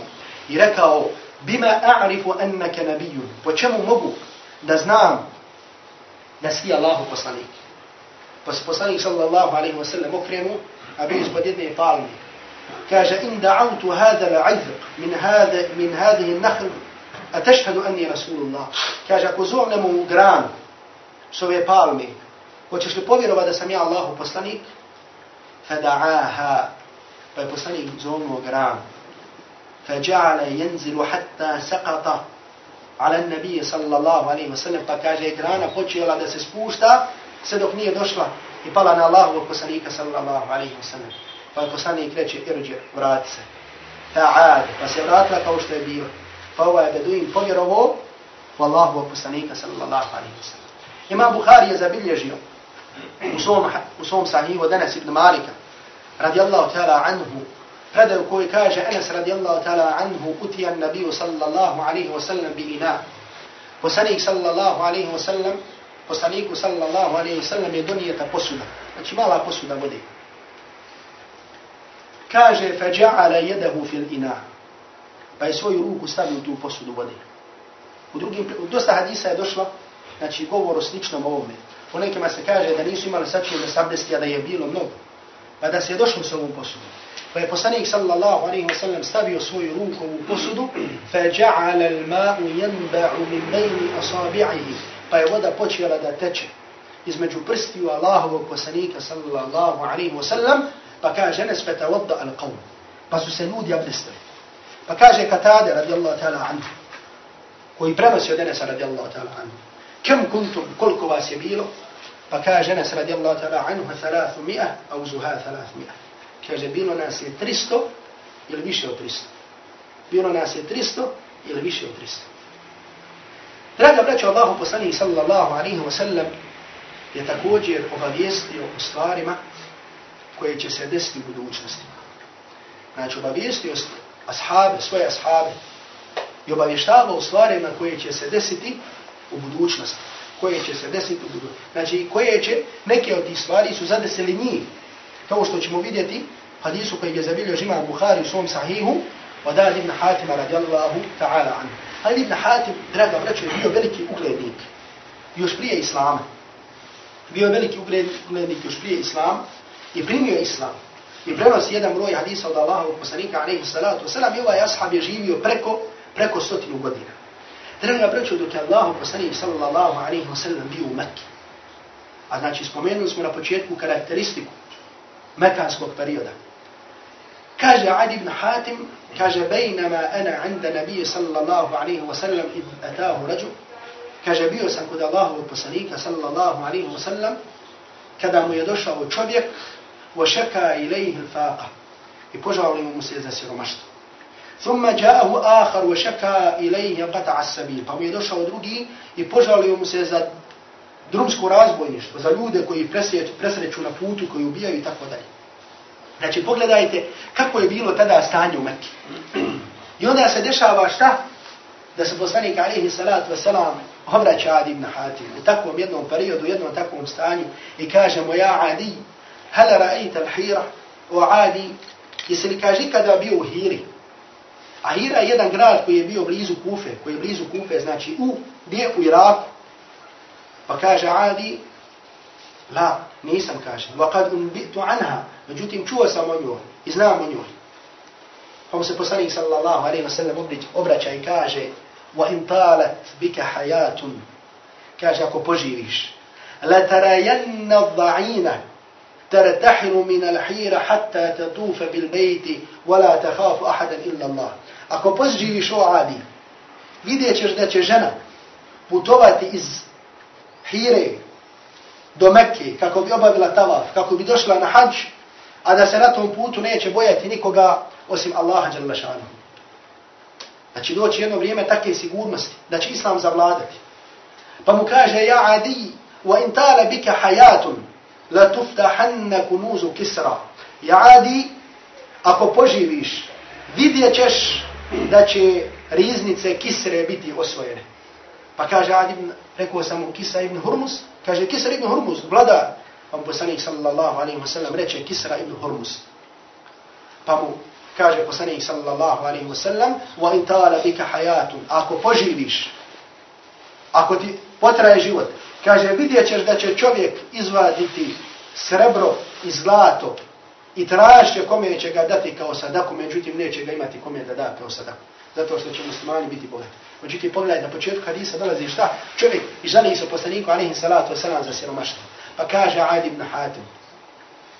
i rekao bima a'rifu annaka nabijun po čemu mogu da znam da si Allahu poslanik pa se poslanik sallallahu alaihi wa sallam okrenu a bio ispod jedne palme kaže in da'autu hada la'idh min hada min hadihi nahl a tešhadu anni rasulullah kaže ako zovnemo u granu s ove palme hoćeš li povjerovat da sam ja Allahu poslanik فدعاها فيبصني زوم وقرام فجعل ينزل حتى سقط ala nabije sallallahu alaihi wa sallam, pa kaže, grana počela da se spušta, sve dok nije došla i pala na Allahu od poslanika sallallahu alaihi wa sallam. Pa od poslanik reče, irđe, vrati se. Ta'ad, pa se vratila kao što je bio. Pa ovaj beduin povjerovo, Wallahu wa poslanika sallallahu alaihi wa sallam. Imam Bukhari je zabilježio u svom, u svom sahihu danas ibn Malika radijallahu ta'ala anhu predaju koji kaže Anas radijallahu ta'ala anhu, utijan nabiju sallallahu alaihi wa sallam bi ina. Poslanik sallallahu alaihi wa sallam, poslaniku sallallahu alaihi wa sallam je donijeta posuda. Znači mala posuda vode. Kaže, فَجَعَلَ يَدَهُ فِي الْإِنَا Pa je svoju ruku stavio tu posudu vode. U drugim, u dosta hadisa je došlo, znači govor o sličnom ovome. U nekima se kaže da nisu imali sačije da sabdesti, a da je bilo mnogo. Pa da se je došlo s ovom posudu. Pa je poslanik sallallahu alaihi wa sallam stavio svoju ruku u posudu, fa ja'ala al-ma'u yanba'u min bayni asabi'ihi. Pa je voda počela da teče između prstiju Allahovog poslanika sallallahu alaihi wa sallam, pa kaže nes feta vodda al-qawm. Pa su se ljudi abdestili. Pa kaže Katade radijallahu ta'ala anhu, koji prenosi od Enesa radijallahu ta'ala anhu, Kem kuntum, koliko vas je bilo? Pa kaže nas radijallahu ta'ala anhu, thalathu mi'a, a uzuha thalathu mi'a. Kaže, bilo nas je 300 ili više od 300. Bilo nas je 300 ili više od 300. Draga braća Allahu poslanih sallallahu alaihi wa sallam je također obavijestio o stvarima koje će se desiti u budućnosti. Znači obavijestio ashabe, svoje ashabe i obavještavao u stvarima koje će se desiti u budućnosti. Koje će se desiti u budućnosti. Znači, koje će, neke od tih stvari su zadesili njih. Kao što ćemo vidjeti hadisu koji je zabilio žima Bukhari u svom sahihu, od Ali ibn Hatima radijallahu ta'ala anhu. Ali ibn Hatim, draga braćo, je bio veliki uglednik. Još prije Islama. Bio je veliki uglednik još prije Islama i primio Islam. I prenosi jedan broj hadisa od Allahovog poslanika, alaihi salatu wasalam, i ovaj ashab je živio preko, preko stotinu godina. Draga braćo, dok je Allahov poslanik, sallallahu alaihi wasalam, bio u Mekke. A znači, spomenuli smo na početku karakteristiku mekanskog perioda. Kaže Adi ibn Hatim, kaže, bejnama ana inda nabije, sallallahu alaihi wasalam, id atahu rađu, kaže, bio sam kod Allahovog poslanika, sallallahu alaihi wasalam, kada mu je došao čovjek, وشكى إليه الفاقة يبجعوا لهم مسيزة رمشت ثم جاءه آخر وشكى إليه قطع السبيل pa mu je došao drugi i požalio mu se za drumsko razbojništvo, za ljude koji presreću na putu, koji ubijaju i tako dalje. Znači, pogledajte kako je bilo tada stanje u Mekke. I onda se dešava šta? Da se poslanik alihi salatu wasalam obraća Adi ibn Hatim u takvom jednom periodu, u jednom takvom stanju i kaže mu, ja Adi, hala ra'ayta al-hira wa adi li kaže kada bio hiri a hira je jedan grad koji je bio blizu kufe koji je blizu kufe znači u gdje u iraku Pa kaže Adi, la, nisam kaže, وقد unbitu anha, međutim čuo sam o njoj i znam o njoj. Pa mu se poslanik sallallahu alaihi wa sallam obraća i kaže, وَإِنْ طَالَتْ بِكَ حَيَاتٌ Kaže, ako poživiš, لَتَرَيَنَّ الضَّعِينَ ترتحل من الحيرة حتى تطوف بالبيت ولا تخاف أحدا إلا الله Ako pozživiš o Adi, vidjet ćeš da će žena putovati iz Hire do Mekke kako bi obavila tavaf, kako bi došla na hađ, a da se na tom putu neće bojati nikoga osim Allaha Đalešanu. će doći jedno vrijeme takve sigurnosti, da će Islam zavladati. Pa mu kaže, ja Adi, wa in tala bika hayatun, la tuftahanna kunuzu kisra. Ja adi, ako poživiš, vidjet ćeš da će riznice kisre biti osvojene. Pa kaže Adi, rekao sam mu Kisra ibn Hurmus, kaže Kisra ibn Hurmus, vladar, pa mu poslanik sallallahu alaihi wa sallam reče Kisra ibn Hurmus. Pa mu kaže poslanik sallallahu alaihi wa sallam, wa in tala bika hayatun, ako poživiš, ako ti potraje život, Kaže, vidjet ćeš da će čovjek izvaditi srebro i zlato i tražće kome će ga dati kao sadaku, međutim neće ga imati kome da da kao sadaku. Zato što će muslimani biti bogati. Međutim, pogledaj, na početku hadisa dolazi šta? Čovjek i žali se poslaniku, alihim salatu wasalam, za siromaštvo. Pa kaže Adi ibn Hatim.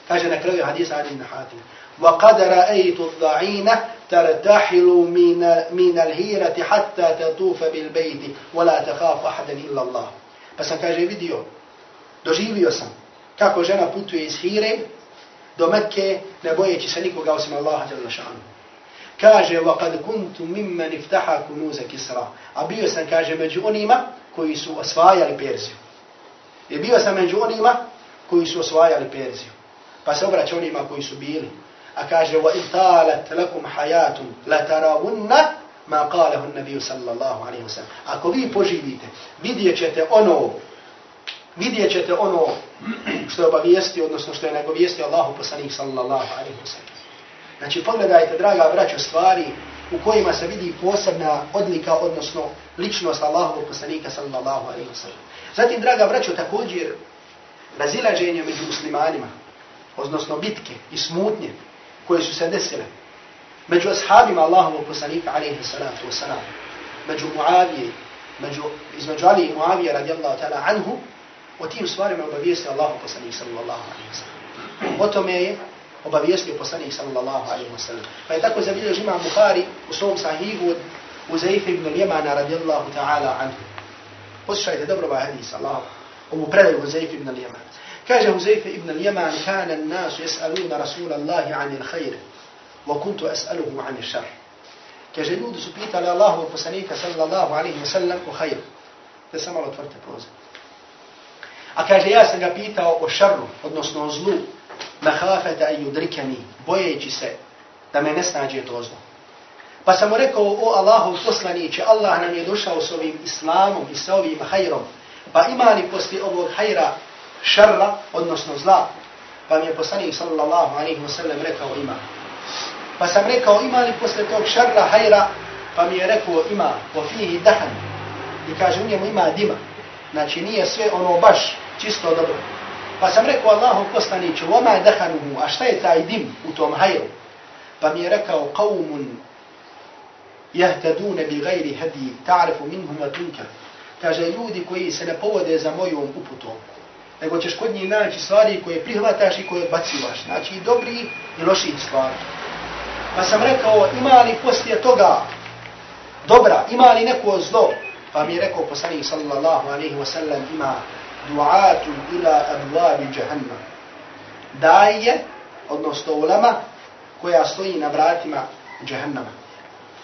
Kaže na kraju hadisa Adi ibn Hatim. وقد رأيت الضعينة ترتحل من, من الهيرة حتى تطوف بالبيت ولا تخاف أحدا إلا الله Pa sam, kaže, vidio, doživio sam kako žena putuje iz Hire do Mekke, ne bojeći se nikoga osim Allaha jalla šanu. Kaže, وَقَدْ كُنْتُ مِمَّنِ افتحا كُنُوزَ كِسْرَا A bio sam, kaže, među onima koji su osvajali Perziju. I bio sam među onima koji su osvajali Perziju. Pa se obraća onima koji su bili. A kaže, وَإِنْتَالَتْ لَكُمْ حَيَاتٌ لَتَرَوُنَّ ma kalehu nabiju sallallahu alaihi wa sallam. Ako vi poživite, vidjet ćete ono, vidjet ćete ono što je obavijesti, odnosno što je nagovijesti Allahu poslanik sallallahu alaihi wa sallam. Znači, pogledajte, draga braćo, stvari u kojima se vidi posebna odlika, odnosno ličnost Allahovog poslanika sallallahu alaihi wa sallam. Zatim, draga braćo, također razilaženje među muslimanima, odnosno bitke i smutnje koje su se desile, među ashabima Allahovog poslanika alaihi salatu wasalam, među Muavije, među, između Ali i Muavije radijallahu ta'ala anhu, o tim stvarima obavijesti Allahov poslanik sallallahu alaihi wasalam. O tome je obavijestio poslanik sallallahu alaihi wasalam. Pa je tako zabiljež imam Bukhari u svom sahihu od Uzaifa ibn Ljemana radijallahu ta'ala anhu. Poslušajte dobro ovaj hadis, Allah, ovu predaju Uzaifa ibn Ljemana. Kaže Uzaifa ibn Ljeman, kana nasu jes'aluna Rasulallahi anil khayre. وكنت أسأله عن الشر Kaže, ljudi su pitali Allahovog poslanika sallallahu alaihi wa sallam o hajru. Da sam malo tvrte proze. A kaže, ja sam ga pitao o šarru, odnosno o zlu, mahafeta i udrikani, bojeći se da me ne snađe to zlo. Pa sam mu rekao, o Allahov poslaniće, Allah nam je došao s ovim islamom i sa ovim hajrom. Pa ima li poslije ovog hajra šarra, odnosno zla? Pa mi je poslanik sallallahu alaihi wa sallam rekao ima. Pa sam rekao, ima li poslije tog šarra hajra? Pa mi je rekao, ima, po fihi dahan. I kaže, u njemu ima dima. Znači nije sve ono baš čisto dobro. Pa sam rekao Allahu poslaniću, vama je a šta je taj dim u tom hajru? Pa mi je rekao, qawmun jahtadune bi gajri hadi, ta'rifu minhum wa. Kaže, ljudi koji se ne povode za mojom uputom, nego ćeš kod njih naći stvari koje prihvataš i koje odbacivaš. Znači i dobri i loši stvari. Pa sam rekao, ima li poslije toga dobra, ima li neko zlo? Pa mi je rekao poslanik sallallahu alaihi wa sallam, ima du'atun ila abuabi jahannam. Daje, odnosno ulema, koja stoji na vratima jahannama.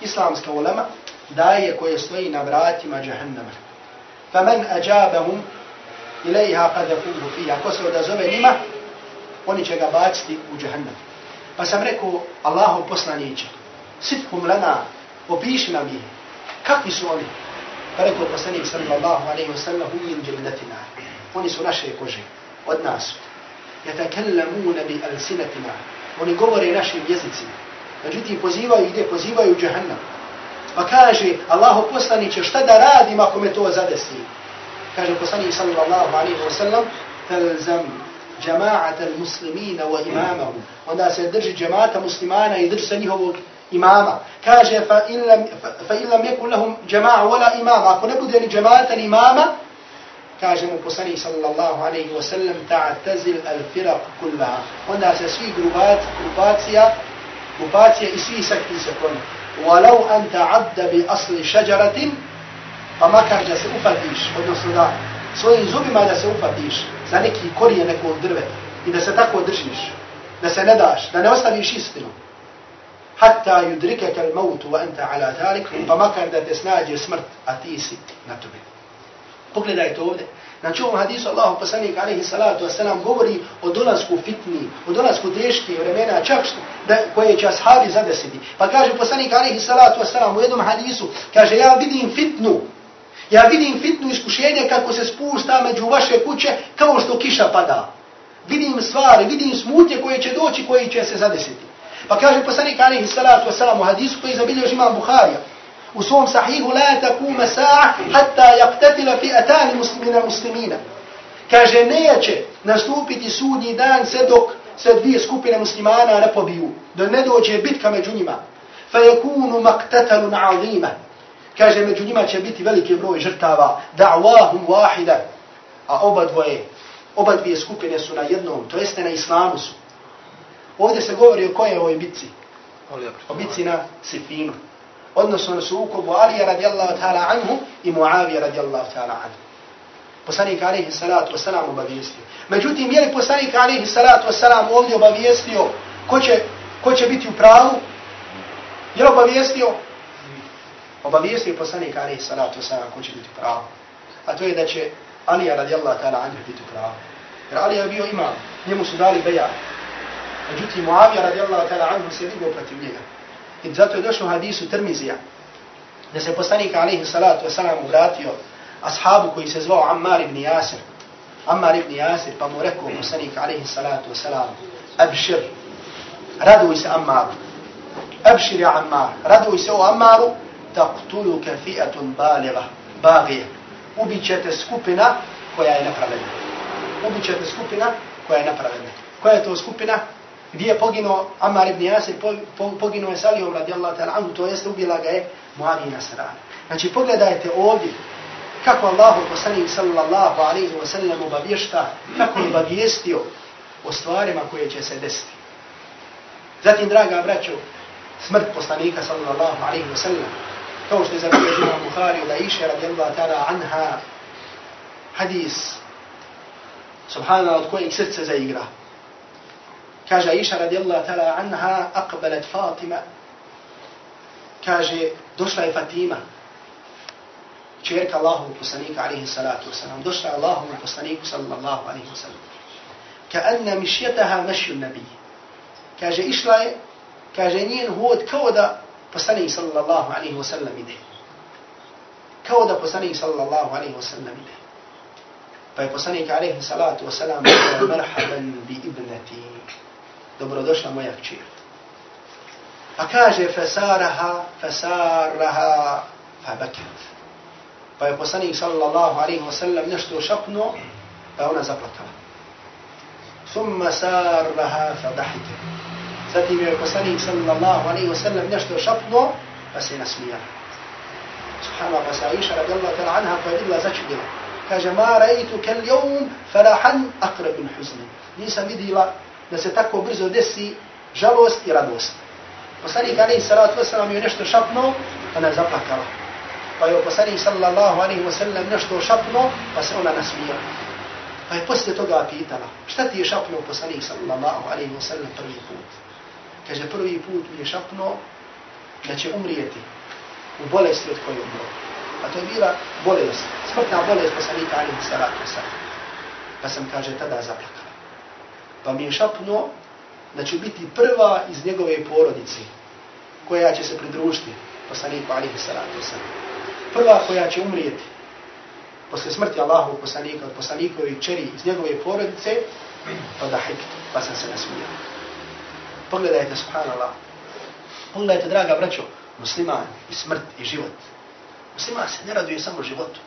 Islamska ulama, daje koje stoji na vratima jahannama. Faman ajabahum ilaiha kada fuhu fija. Ko se odazove njima, oni će ga baciti u jahannam. Pa sam rekao, Allahu poslaniće, sitkum lana, opiši nam ih. Kakvi su oni? Pa rekao poslanik sallallahu alaihi wa sallam, hujim džildatina. Oni su naše kože, od nas. Jatakallamuna bi alsinatina. Oni govore našim jezicima. Međutim, pozivaju ide, pozivaju džahannam. Pa kaže, Allaho poslaniće, šta da radim ako me to zadesi? Kaže poslanik sallallahu alaihi wa sallam, talzam jama'at al-muslimina wa imamahum. Onda se drži džemata muslimana i drži se njihovog imama. Kaže, fa illam, fa illam yakun lahum jama'a wala imama. Ako ne bude ni džemata ni imama, kaže mu poslanik sallallahu alaihi wa sallam, ta'tazil al-firaq kullaha. Onda se svi grupat, grupacija, grupacija i svi sekti se kloni. Walau an ta'adda bi asli šađaratin, pa makar da se upatiš, odnosno da svojim zubima da se upatiš za neki korije nekog drveta i da se tako držiš, da se ne daš, da ne ostaviš istinu. Hatta yudrike kal mautu wa anta ala talik, pa makar da te snađe smrt, a ti si na tobi. Pogledajte ovdje. Znači ovom hadisu Allahu poslanik alaihi salatu wasalam govori o dolasku fitni, o dolasku teške vremena, čak što, da, koje će ashabi zadesiti. Pa kaže poslanik alaihi salatu wasalam u jednom hadisu, kaže ja vidim fitnu, Ja vidim fitnu iskušenje kako se spušta među vaše kuće kao što kiša pada. Vidim stvari, vidim smutnje koje će doći, koje će se zadesiti. Pa kaže poslanik alaihi salatu wasalam u hadisu koji zabilježi imam Buharija. U svom sahihu la takuma sa'a hatta yaktatila fi atani muslimina muslimina. Kaže neće nastupiti sudnji dan sve dok se dvije skupine muslimana ne pobiju. Da ne dođe bitka među njima. Fa yakunu maktatalun azima kaže među njima će biti veliki broj žrtava, da'wahum wahida, a oba dvoje, oba dvije skupine su na jednom, to jeste na islamu su. Ovdje se govori o koje ovoj bitci? O bitci na Sifinu. Odnosno na sukobu Alija radijallahu ta'ala anhu i Muavija radijallahu ta'ala anhu. Poslanik alaihi salatu wasalam obavijestio. Međutim, je li poslanik alaihi salatu wasalam ovdje obavijestio ko će, ko će biti u pravu? Je li obavijestio? obavijestio poslanik alaihi salatu wasalam ko će biti u pravu. A to je da će Alija radijallahu ta'ala anhu biti pravo. Jer Alija je bio imam, njemu su dali beja. Međutim, Muavija radijallahu ta'ala anhu se vidio protiv njega. I zato je došlo u hadisu Tirmizija, da se poslanik alaihi salatu wasalam vratio ashabu koji se zvao Ammar ibn Yasir. Ammar ibn Yasir pa mu rekao poslanik alaihi salatu wasalam, abšir, raduj se Ammaru. Abšir ja Ammar, raduj se o Ammaru, taqtuluka fi'atun baligha baghiya ubićete skupina koja je nepravedna ubićete skupina koja je nepravedna koja je to skupina gdje je poginuo Ammar ibn Yasir poginuo je Salijom radijallahu ta'ala anhu to jest ubila ga je Muavina Sarana. znači pogledajte ovdje kako Allahu poslanik sallallahu alaihi wa sallam obavješta kako je obavijestio o stvarima koje će se desiti zatim draga braćo smrt poslanika sallallahu alaihi wa sallam kao što je zabilježila na Bukhari da iše radijallahu ta'ala anha hadis subhanallah od kojeg srce zaigra. Kaže Aisha radijallahu ta'ala anha aqbalat Fatima kaže došla je Fatima čerka Allahu poslanika alaihi salatu wasalam došla Allahu poslaniku sallallahu alaihi wasalam ka anna mišjetaha mašju nabiji kaže išla je kaže njen hod kao da poslanik sallallahu alaihi wa sallam ide. Kao da poslanik sallallahu alaihi wa sallam ide. Pa je poslanik alaihi salatu wa sallam rekao, merhaban bi ibnati. Dobrodošla moja kćir. Pa kaže, fesaraha, fesaraha, fa bakat. Pa je poslanik sallallahu alaihi wa sallam nešto šapnuo, pa ona zaplakala. Summa sarraha fa dahike. Zatim je poslanik sallallahu alaihi wa sallam nešto šapnuo, pa se nasmijala. Subhanallah, pa se Aisha radijallahu ta'la anha pa je vidjela začudila. Kaže, ma rajtu kel jom farahan akrabun huzni. Nisam vidjela da se tako brzo desi žalost i radost. Poslanik alaihi salatu wasalam je nešto šapno, pa ne zaplakala. Pa je poslanik sallallahu alaihi wasallam nešto šapno, pa se ona nasmijala. Pa je poslije toga pitala, šta ti je šapnuo poslanik sallallahu alaihi wasallam prvi put? Kaže, prvi put mi je šapnuo da će umrijeti u bolesti od koje umro. A to je bila bolest, smrtna bolest poslanika alaihi salatu sallam. Pa sam, kaže, tada zaplakala. Pa mi je šapnuo da ću biti prva iz njegove porodice koja će se pridružiti poslaniku alihi salatu sallam. Prva koja će umrijeti posle smrti Allahu poslanika od poslanikovi čeri iz njegove porodice, pa da hajk, pa sam se nasmijao. Pogledajte, subhanallah, pogledajte, draga braćo, musliman i smrt i život. Musliman se ne raduje samo životu.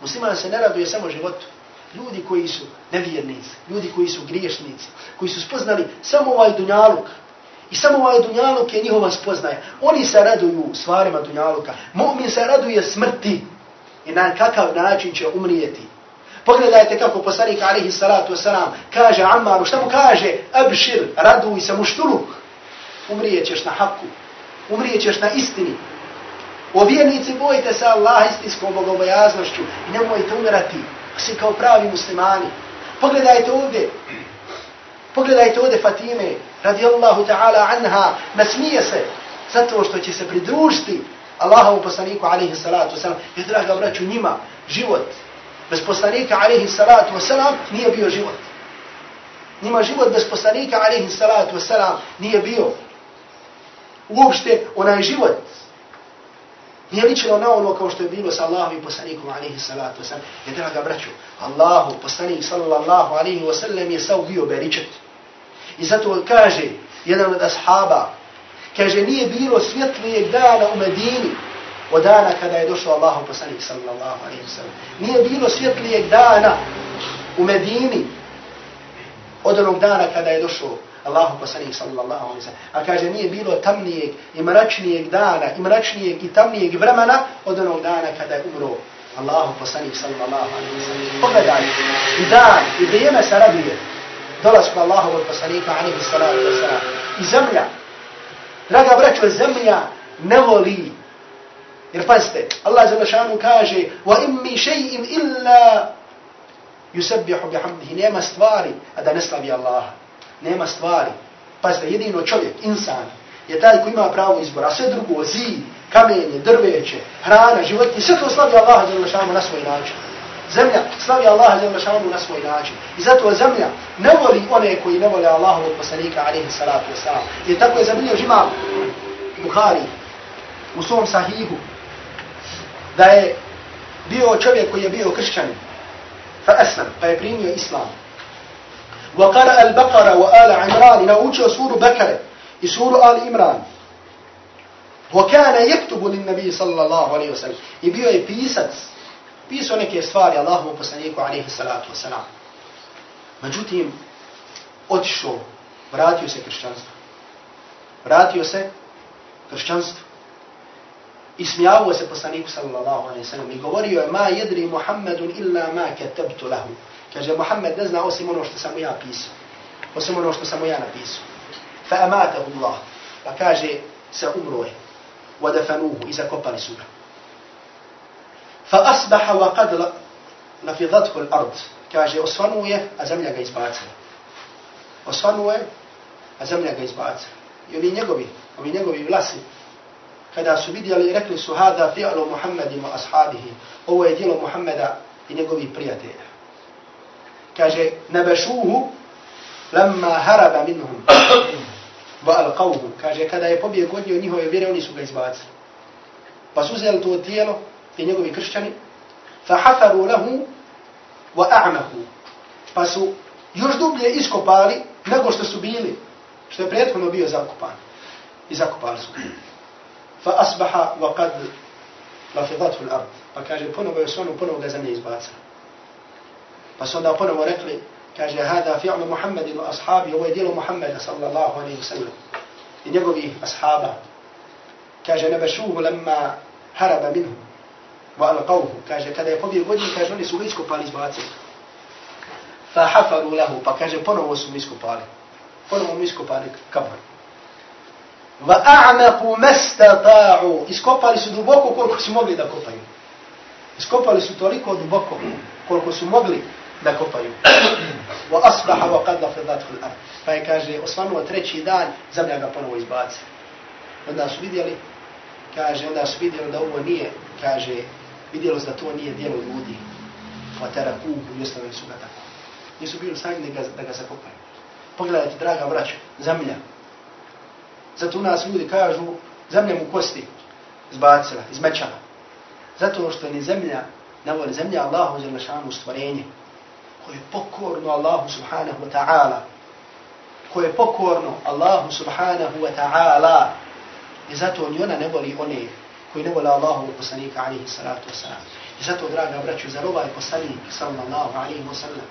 Musliman se ne raduje samo životu. Ljudi koji su nevjernici, ljudi koji su griješnici, koji su spoznali samo ovaj dunjaluk, I samo ovaj dunjaluk je njihova spoznaja. Oni se raduju stvarima dunjaluka. Mu'min se raduje smrti i na kakav način će umrijeti. Pogledajte kako poslanik alaihi salatu wasalam kaže Ammaru, šta mu kaže? Abšir, raduj se muštuluk. Umrijećeš na haku. Umrijećeš na istini. O vjernici bojite se Allah istinskom bogobojaznošću i nemojte umirati. Svi kao pravi muslimani. Pogledajte ovdje. Pogledajte ovdje Fatime, radijallahu ta'ala anha, nasmije se zato što će se pridružiti Allahovu poslaniku alaihi salatu wasalam. Jer, draga braću, njima život bez poslanika alaihi salatu wasalam nije bio život. Njima život bez poslanika alaihi salatu wasalam nije bio. Uopšte onaj život nije ličilo na ono kao što je bilo sa Allahom i poslanikom alaihi salatu wasalam. Jer draga braću, Allahu poslanik sallallahu alaihi wasallam je sav bio beričet. I zato kaže jedan od ashaba, kaže nije bilo svjetlijeg dana u Medini od dana kada je došao Allahom poslanik sallallahu alaihi wa sallam. Nije bilo svjetlijeg dana u Medini od onog dana kada je došao Allahu poslanik sallallahu alaihi wa sallam. A kaže nije bilo tamnijeg i mračnijeg dana i mračnijeg i tamnijeg vremena od onog dana kada je umro Allahu poslanik sallallahu alaihi wa sallam. Pogledaj, i dan, i vrijeme se raduje dolazku Allahovog poslanika alaihi salatu wa sallam. I zemlja, Draga braćo, zemlja ne voli. Jer pazite, Allah za lašanu kaže وَإِمْ مِي شَيْءٍ إِلَّا يُسَبِّحُ بِحَمْدِهِ Nema stvari, a da ne slavi Allah. Nema stvari. Pazite, jedino čovjek, insan, je taj koji ima pravo izbora. A sve drugo, zid, kamenje, drveće, hrana, životinje, sve to slavi Allaha za lašanu na svoj način. Zemlja slavi Allaha za lašanu na svoj način. I zato zemlja ne voli one koji ne vole Allahovog poslanika, alihi salatu wasalam. I tako je zabilio imam Buhari u svom sahihu da je bio čovjek koji je bio kršćan fa aslam, pa je primio islam. Wa qara al-Baqara wa ala Imran i naučio suru Bakare i suru Ali Imran. Wa kana yaktubu lin je pisac pisao neke stvari Allahovom poslaniku alejhi salatu wasalam. Međutim, otišao, vratio se kršćanstvu. Vratio se kršćanstvu. I smijavao se poslaniku sallallahu alaihi sallam i govorio je ma jedri Muhammedun illa ma katabtu lahu. Kaže, Muhammed ne zna osim ono što sam ja pisao. Osim ono što sam ja napisao. Fa amatahu Allah. Pa kaže, sa umro je. Wa dafanuhu i zakopali su ga. Fa asbaha wa qad nafidhatku al-ard. Kaže, osvanuje, je, a zemlja ga izbacila. Osvanuo je, a zemlja ga izbacila. I ovi njegovi, ovi njegovi vlasi, kada su vidjeli, rekli su, hada fi'alu Muhammedi ashabihi. Ovo je dijelo Muhammeda i njegovi prijatelja. Kaže, nebešuhu lamma haraba minhum. Va al kaže, kada je pobjeg od njihove vjere, oni su ga izbacili. Pa su uzeli to tijelo i njegovi kršćani, fa hafaru lahu wa a'mahu. Pa su još dublje iskopali nego što su bili, što je prethodno bio zakopan. I zakopali su. Fa asbaha wa qad lafidathu al-ard. Pa kaže, ponovo je sonu, ponovo ga zemlja izbacila. Pa su onda ponovo rekli, kaže, hada fi'lu Muhammedin wa ashabi, ovo je dijelo Muhammeda sallallahu alaihi wa sallam. I njegovih ashaba. Kaže, nebešuhu lemma haraba minhu. Wa alqavhu. Kaže, kada je pobjeg godin, kaže, oni su ga iskopali izbacili. Fa hafaru lahu. Pa kaže, ponovo su mi iskopali. Ponovo mi iskopali kabor. Va a'maku mastata'u. Iskopali su duboko koliko su mogli da kopaju. Iskopali su toliko duboko koliko su mogli da kopaju. Wa asbaha wa qad lafidathu al-ard. Pa je kaže osvanuo treći dan, zemlja ga ponovo izbaci. Onda su vidjeli, kaže, onda su vidjeli da ovo nije, kaže, vidjelo se da to nije djelo ljudi. Wa tarakuhu, i ostavili su ga tako. Nisu bili sami da ga, da ga zakopaju. Pogledajte, draga braća, zemlja. Zato u nas ljudi kažu, zemlja mu kosti izbacila, izmečala. Zato što ni zemlja, ne voli zemlja Allahu za stvorenje koje je pokorno Allahu subhanahu wa ta'ala, koje je pokorno Allahu subhanahu wa ta'ala, i zato ni ona ne voli one koji ne vole Allahu poslanika alihi salatu wa salam. I zato, draga braću, zar ovaj poslanik sallallahu alihi wa sallam,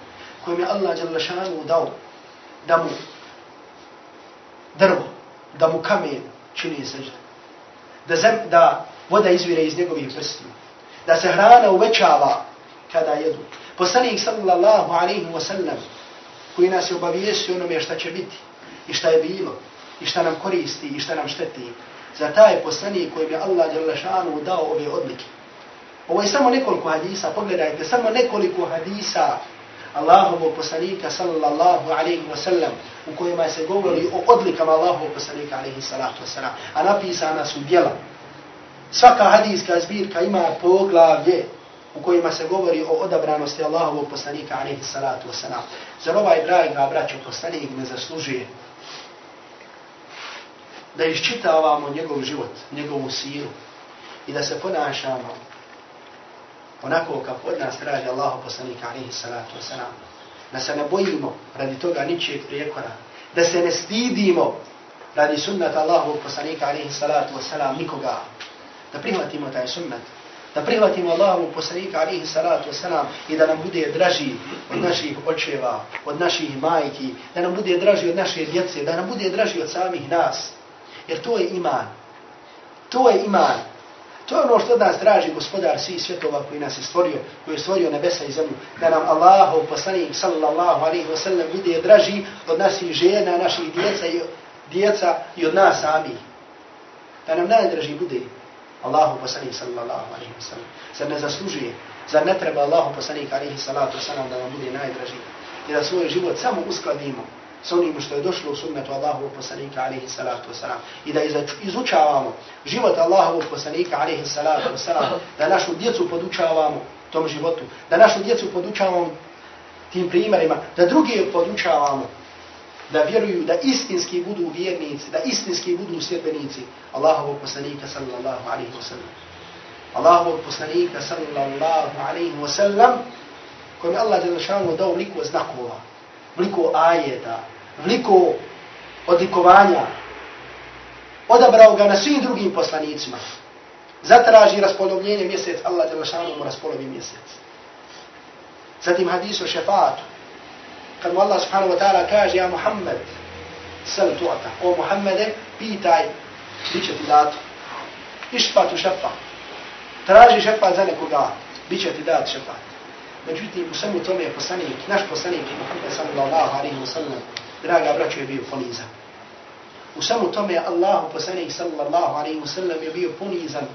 kojim je Allah jalla šanu dao da mu drvo, da mu kamen čini sežda, da, zem, da voda izvire iz njegovih prstiju, da se hrana uvećava kada jedu, Poslanik sallallahu alaihi wa sallam koji nas je obavijestio onome šta će biti i šta je bilo i šta nam koristi i šta nam šteti. Za taj poslanik koji je Allah Đalešanu dao ove odlike. Ovo je samo nekoliko hadisa, pogledajte, samo nekoliko hadisa Allahovog poslanika sallallahu alaihi wa sallam u kojima se govori o odlikama Allahovog poslanika alaihi salatu wa sallam. A napisana su djela. Svaka hadijska zbirka ima poglavlje u kojima se govori o odabranosti Allahovog poslanika, alaihi salatu wasalam. Zar ovaj draga braćo poslanik ne zaslužuje da iščitavamo njegov život, njegovu siru i da se ponašamo onako kako od nas traži Allahov poslanika, alaihi salatu wasalam. Da se ne bojimo radi toga ničijeg prijekora. Da se ne stidimo radi sunnata Allahovog poslanika, alaihi salatu wasalam, nikoga. Da prihvatimo taj sunnat da prihvatimo Allahu poslanika alihi salatu wasalam i da nam bude draži od naših očeva, od naših majki, da nam bude draži od naše djece, da nam bude draži od samih nas. Jer to je iman. To je iman. To je ono što od nas traži gospodar svih svjetova koji nas je stvorio, koji je stvorio nebesa i zemlju. Da nam Allahov poslanik sallallahu alihi wasallam bude draži od naših žena, naših djeca i, djeca i od nas samih. Da nam najdraži bude Allahu poslanik sallallahu alaihi wa sallam. Zar ne zaslužuje, zar ne treba Allahu poslanik alaihi salatu wa sallam da vam bude najdraži i da svoj život samo uskladimo s onim što je došlo u sunnetu Allahu poslanika alaihi salatu wa sallam i da izučavamo život Allahu poslanika alaihi salatu wa sallam da našu djecu podučavamo tom životu, da našu djecu podučavamo tim primjerima, da drugi podučavamo da vjeruju da istinski budu vjernici, da istinski budu sljedbenici Allahovog poslanika sallallahu alaihi wa sallam. Allahovog poslanika sallallahu alaihi wa sallam kojem Allah Đelešanu dao vliko znakova, vliko ajeta, vliko odlikovanja, odabrao ga na svim drugim poslanicima. Zatraži raspolovljenje mjesec, Allah Đelešanu mu raspolovi mjesec. Zatim hadis o šefatu, kad mu Allah subhanahu wa ta'ala kaže ja Muhammed sel tuata o Muhammede pitaj bit će ti dato išfatu šefa. traži šefa za nekoga bit će ti dat šefa. međutim u svemu tome je poslanik naš poslanik Muhammed sallallahu alaihi wa sallam draga braćo je bio ponizan u svemu tome je Allah poslanik sallallahu alaihi wa sallam je bio ponizan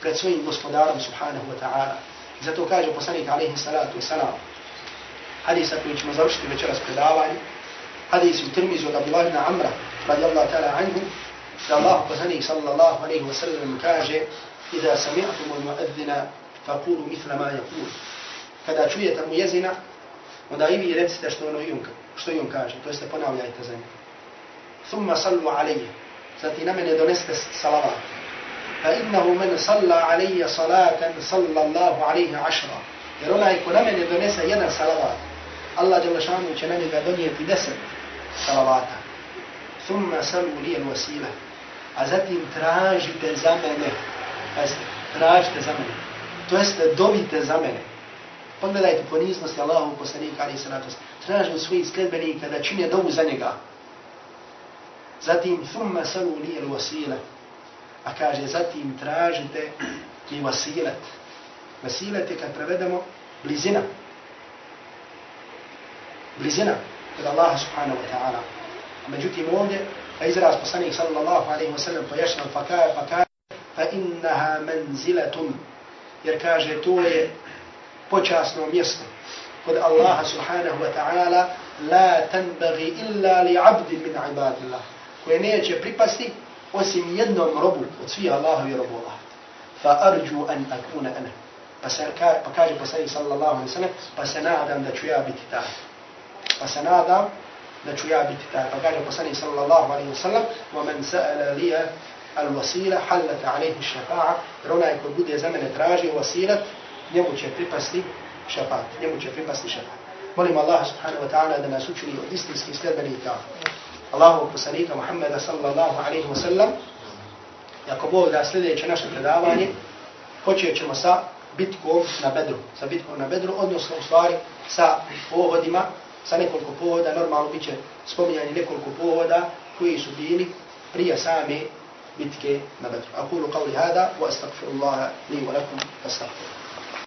pred svojim gospodarom subhanahu wa ta'ala zato kaže poslanik alaihi salatu wa salam hadisa koji ćemo završiti večeras predavanje, hadis u Tirmizu od Abdullah ibn Amra, radijallahu ta'ala anhu, da Allah poslanik sallallahu alaihi wa sallam kaže, Iza sami'atum al mu'adzina, faqulu mithla ma yakul. Kada čujete mu jezina, onda i vi recite što ono on, što on kaže, to jeste ponavljajte za njim. thumma sallu alaihi. Zati na mene doneste salavat. Fa innahu men salla alaihi salatan salla Allahu alaihi ašra. Jer onaj ko na mene donese Allah Đelešanu će na njega donijeti deset salavata. Summa salu li al. A zatim tražite za mene. Pazite, tražite za mene. To jeste, dobite za mene. Pogledajte poniznosti Allahu poslanika ali salatu Traži od svojih sledbenika da čine dobu za njega. Zatim, thumma salu li al. A kaže, zatim tražite i vasilet. Vasilet je kad prevedemo blizina. Blizina kod Allaha subhanahu wa ta'ala. Međutim ovdje, a izraz poslanik sallallahu alaihi wa sallam pojašnjava pa kaže, pa kaže, fa innaha manzilatun. Jer kaže, to je počasno mjesto kod Allaha subhanahu wa ta'ala la tanbaghi illa li abdi min ibadillah koje neće pripasti osim jednom robu od svih Allahovi robova fa arju an akuna ana pa, se, pa kaže poslanik sallallahu alaihi sallam pa se nadam da ću ja biti taj pa se nadam da ću ja biti taj pa kaže poslanik sallallahu alaihi wa man sa'ala سَأَلَ al wasila halat عَلَيْهِ šafa'a jer onaj ko bude za mene tražio vasilat, njemu će pripasti šafat, njemu će pripasti šafat. Molim Allah subhanahu wa ta'ala da nas učini od istinskih sljedbenika Allahu poslanika Muhammeda sallallahu alaihi wa sallam. Ako Bog da sljedeće naše predavanje, počet ćemo sa bitkom na bedru, sa bitkom na bedru, odnosno u stvari sa povodima, sa nekoliko povoda, normalno bit će spominjanje nekoliko povoda koji su bili prije same bitke na bedru. Akulu qavli hada, wa astagfirullaha li wa lakum, astagfirullaha.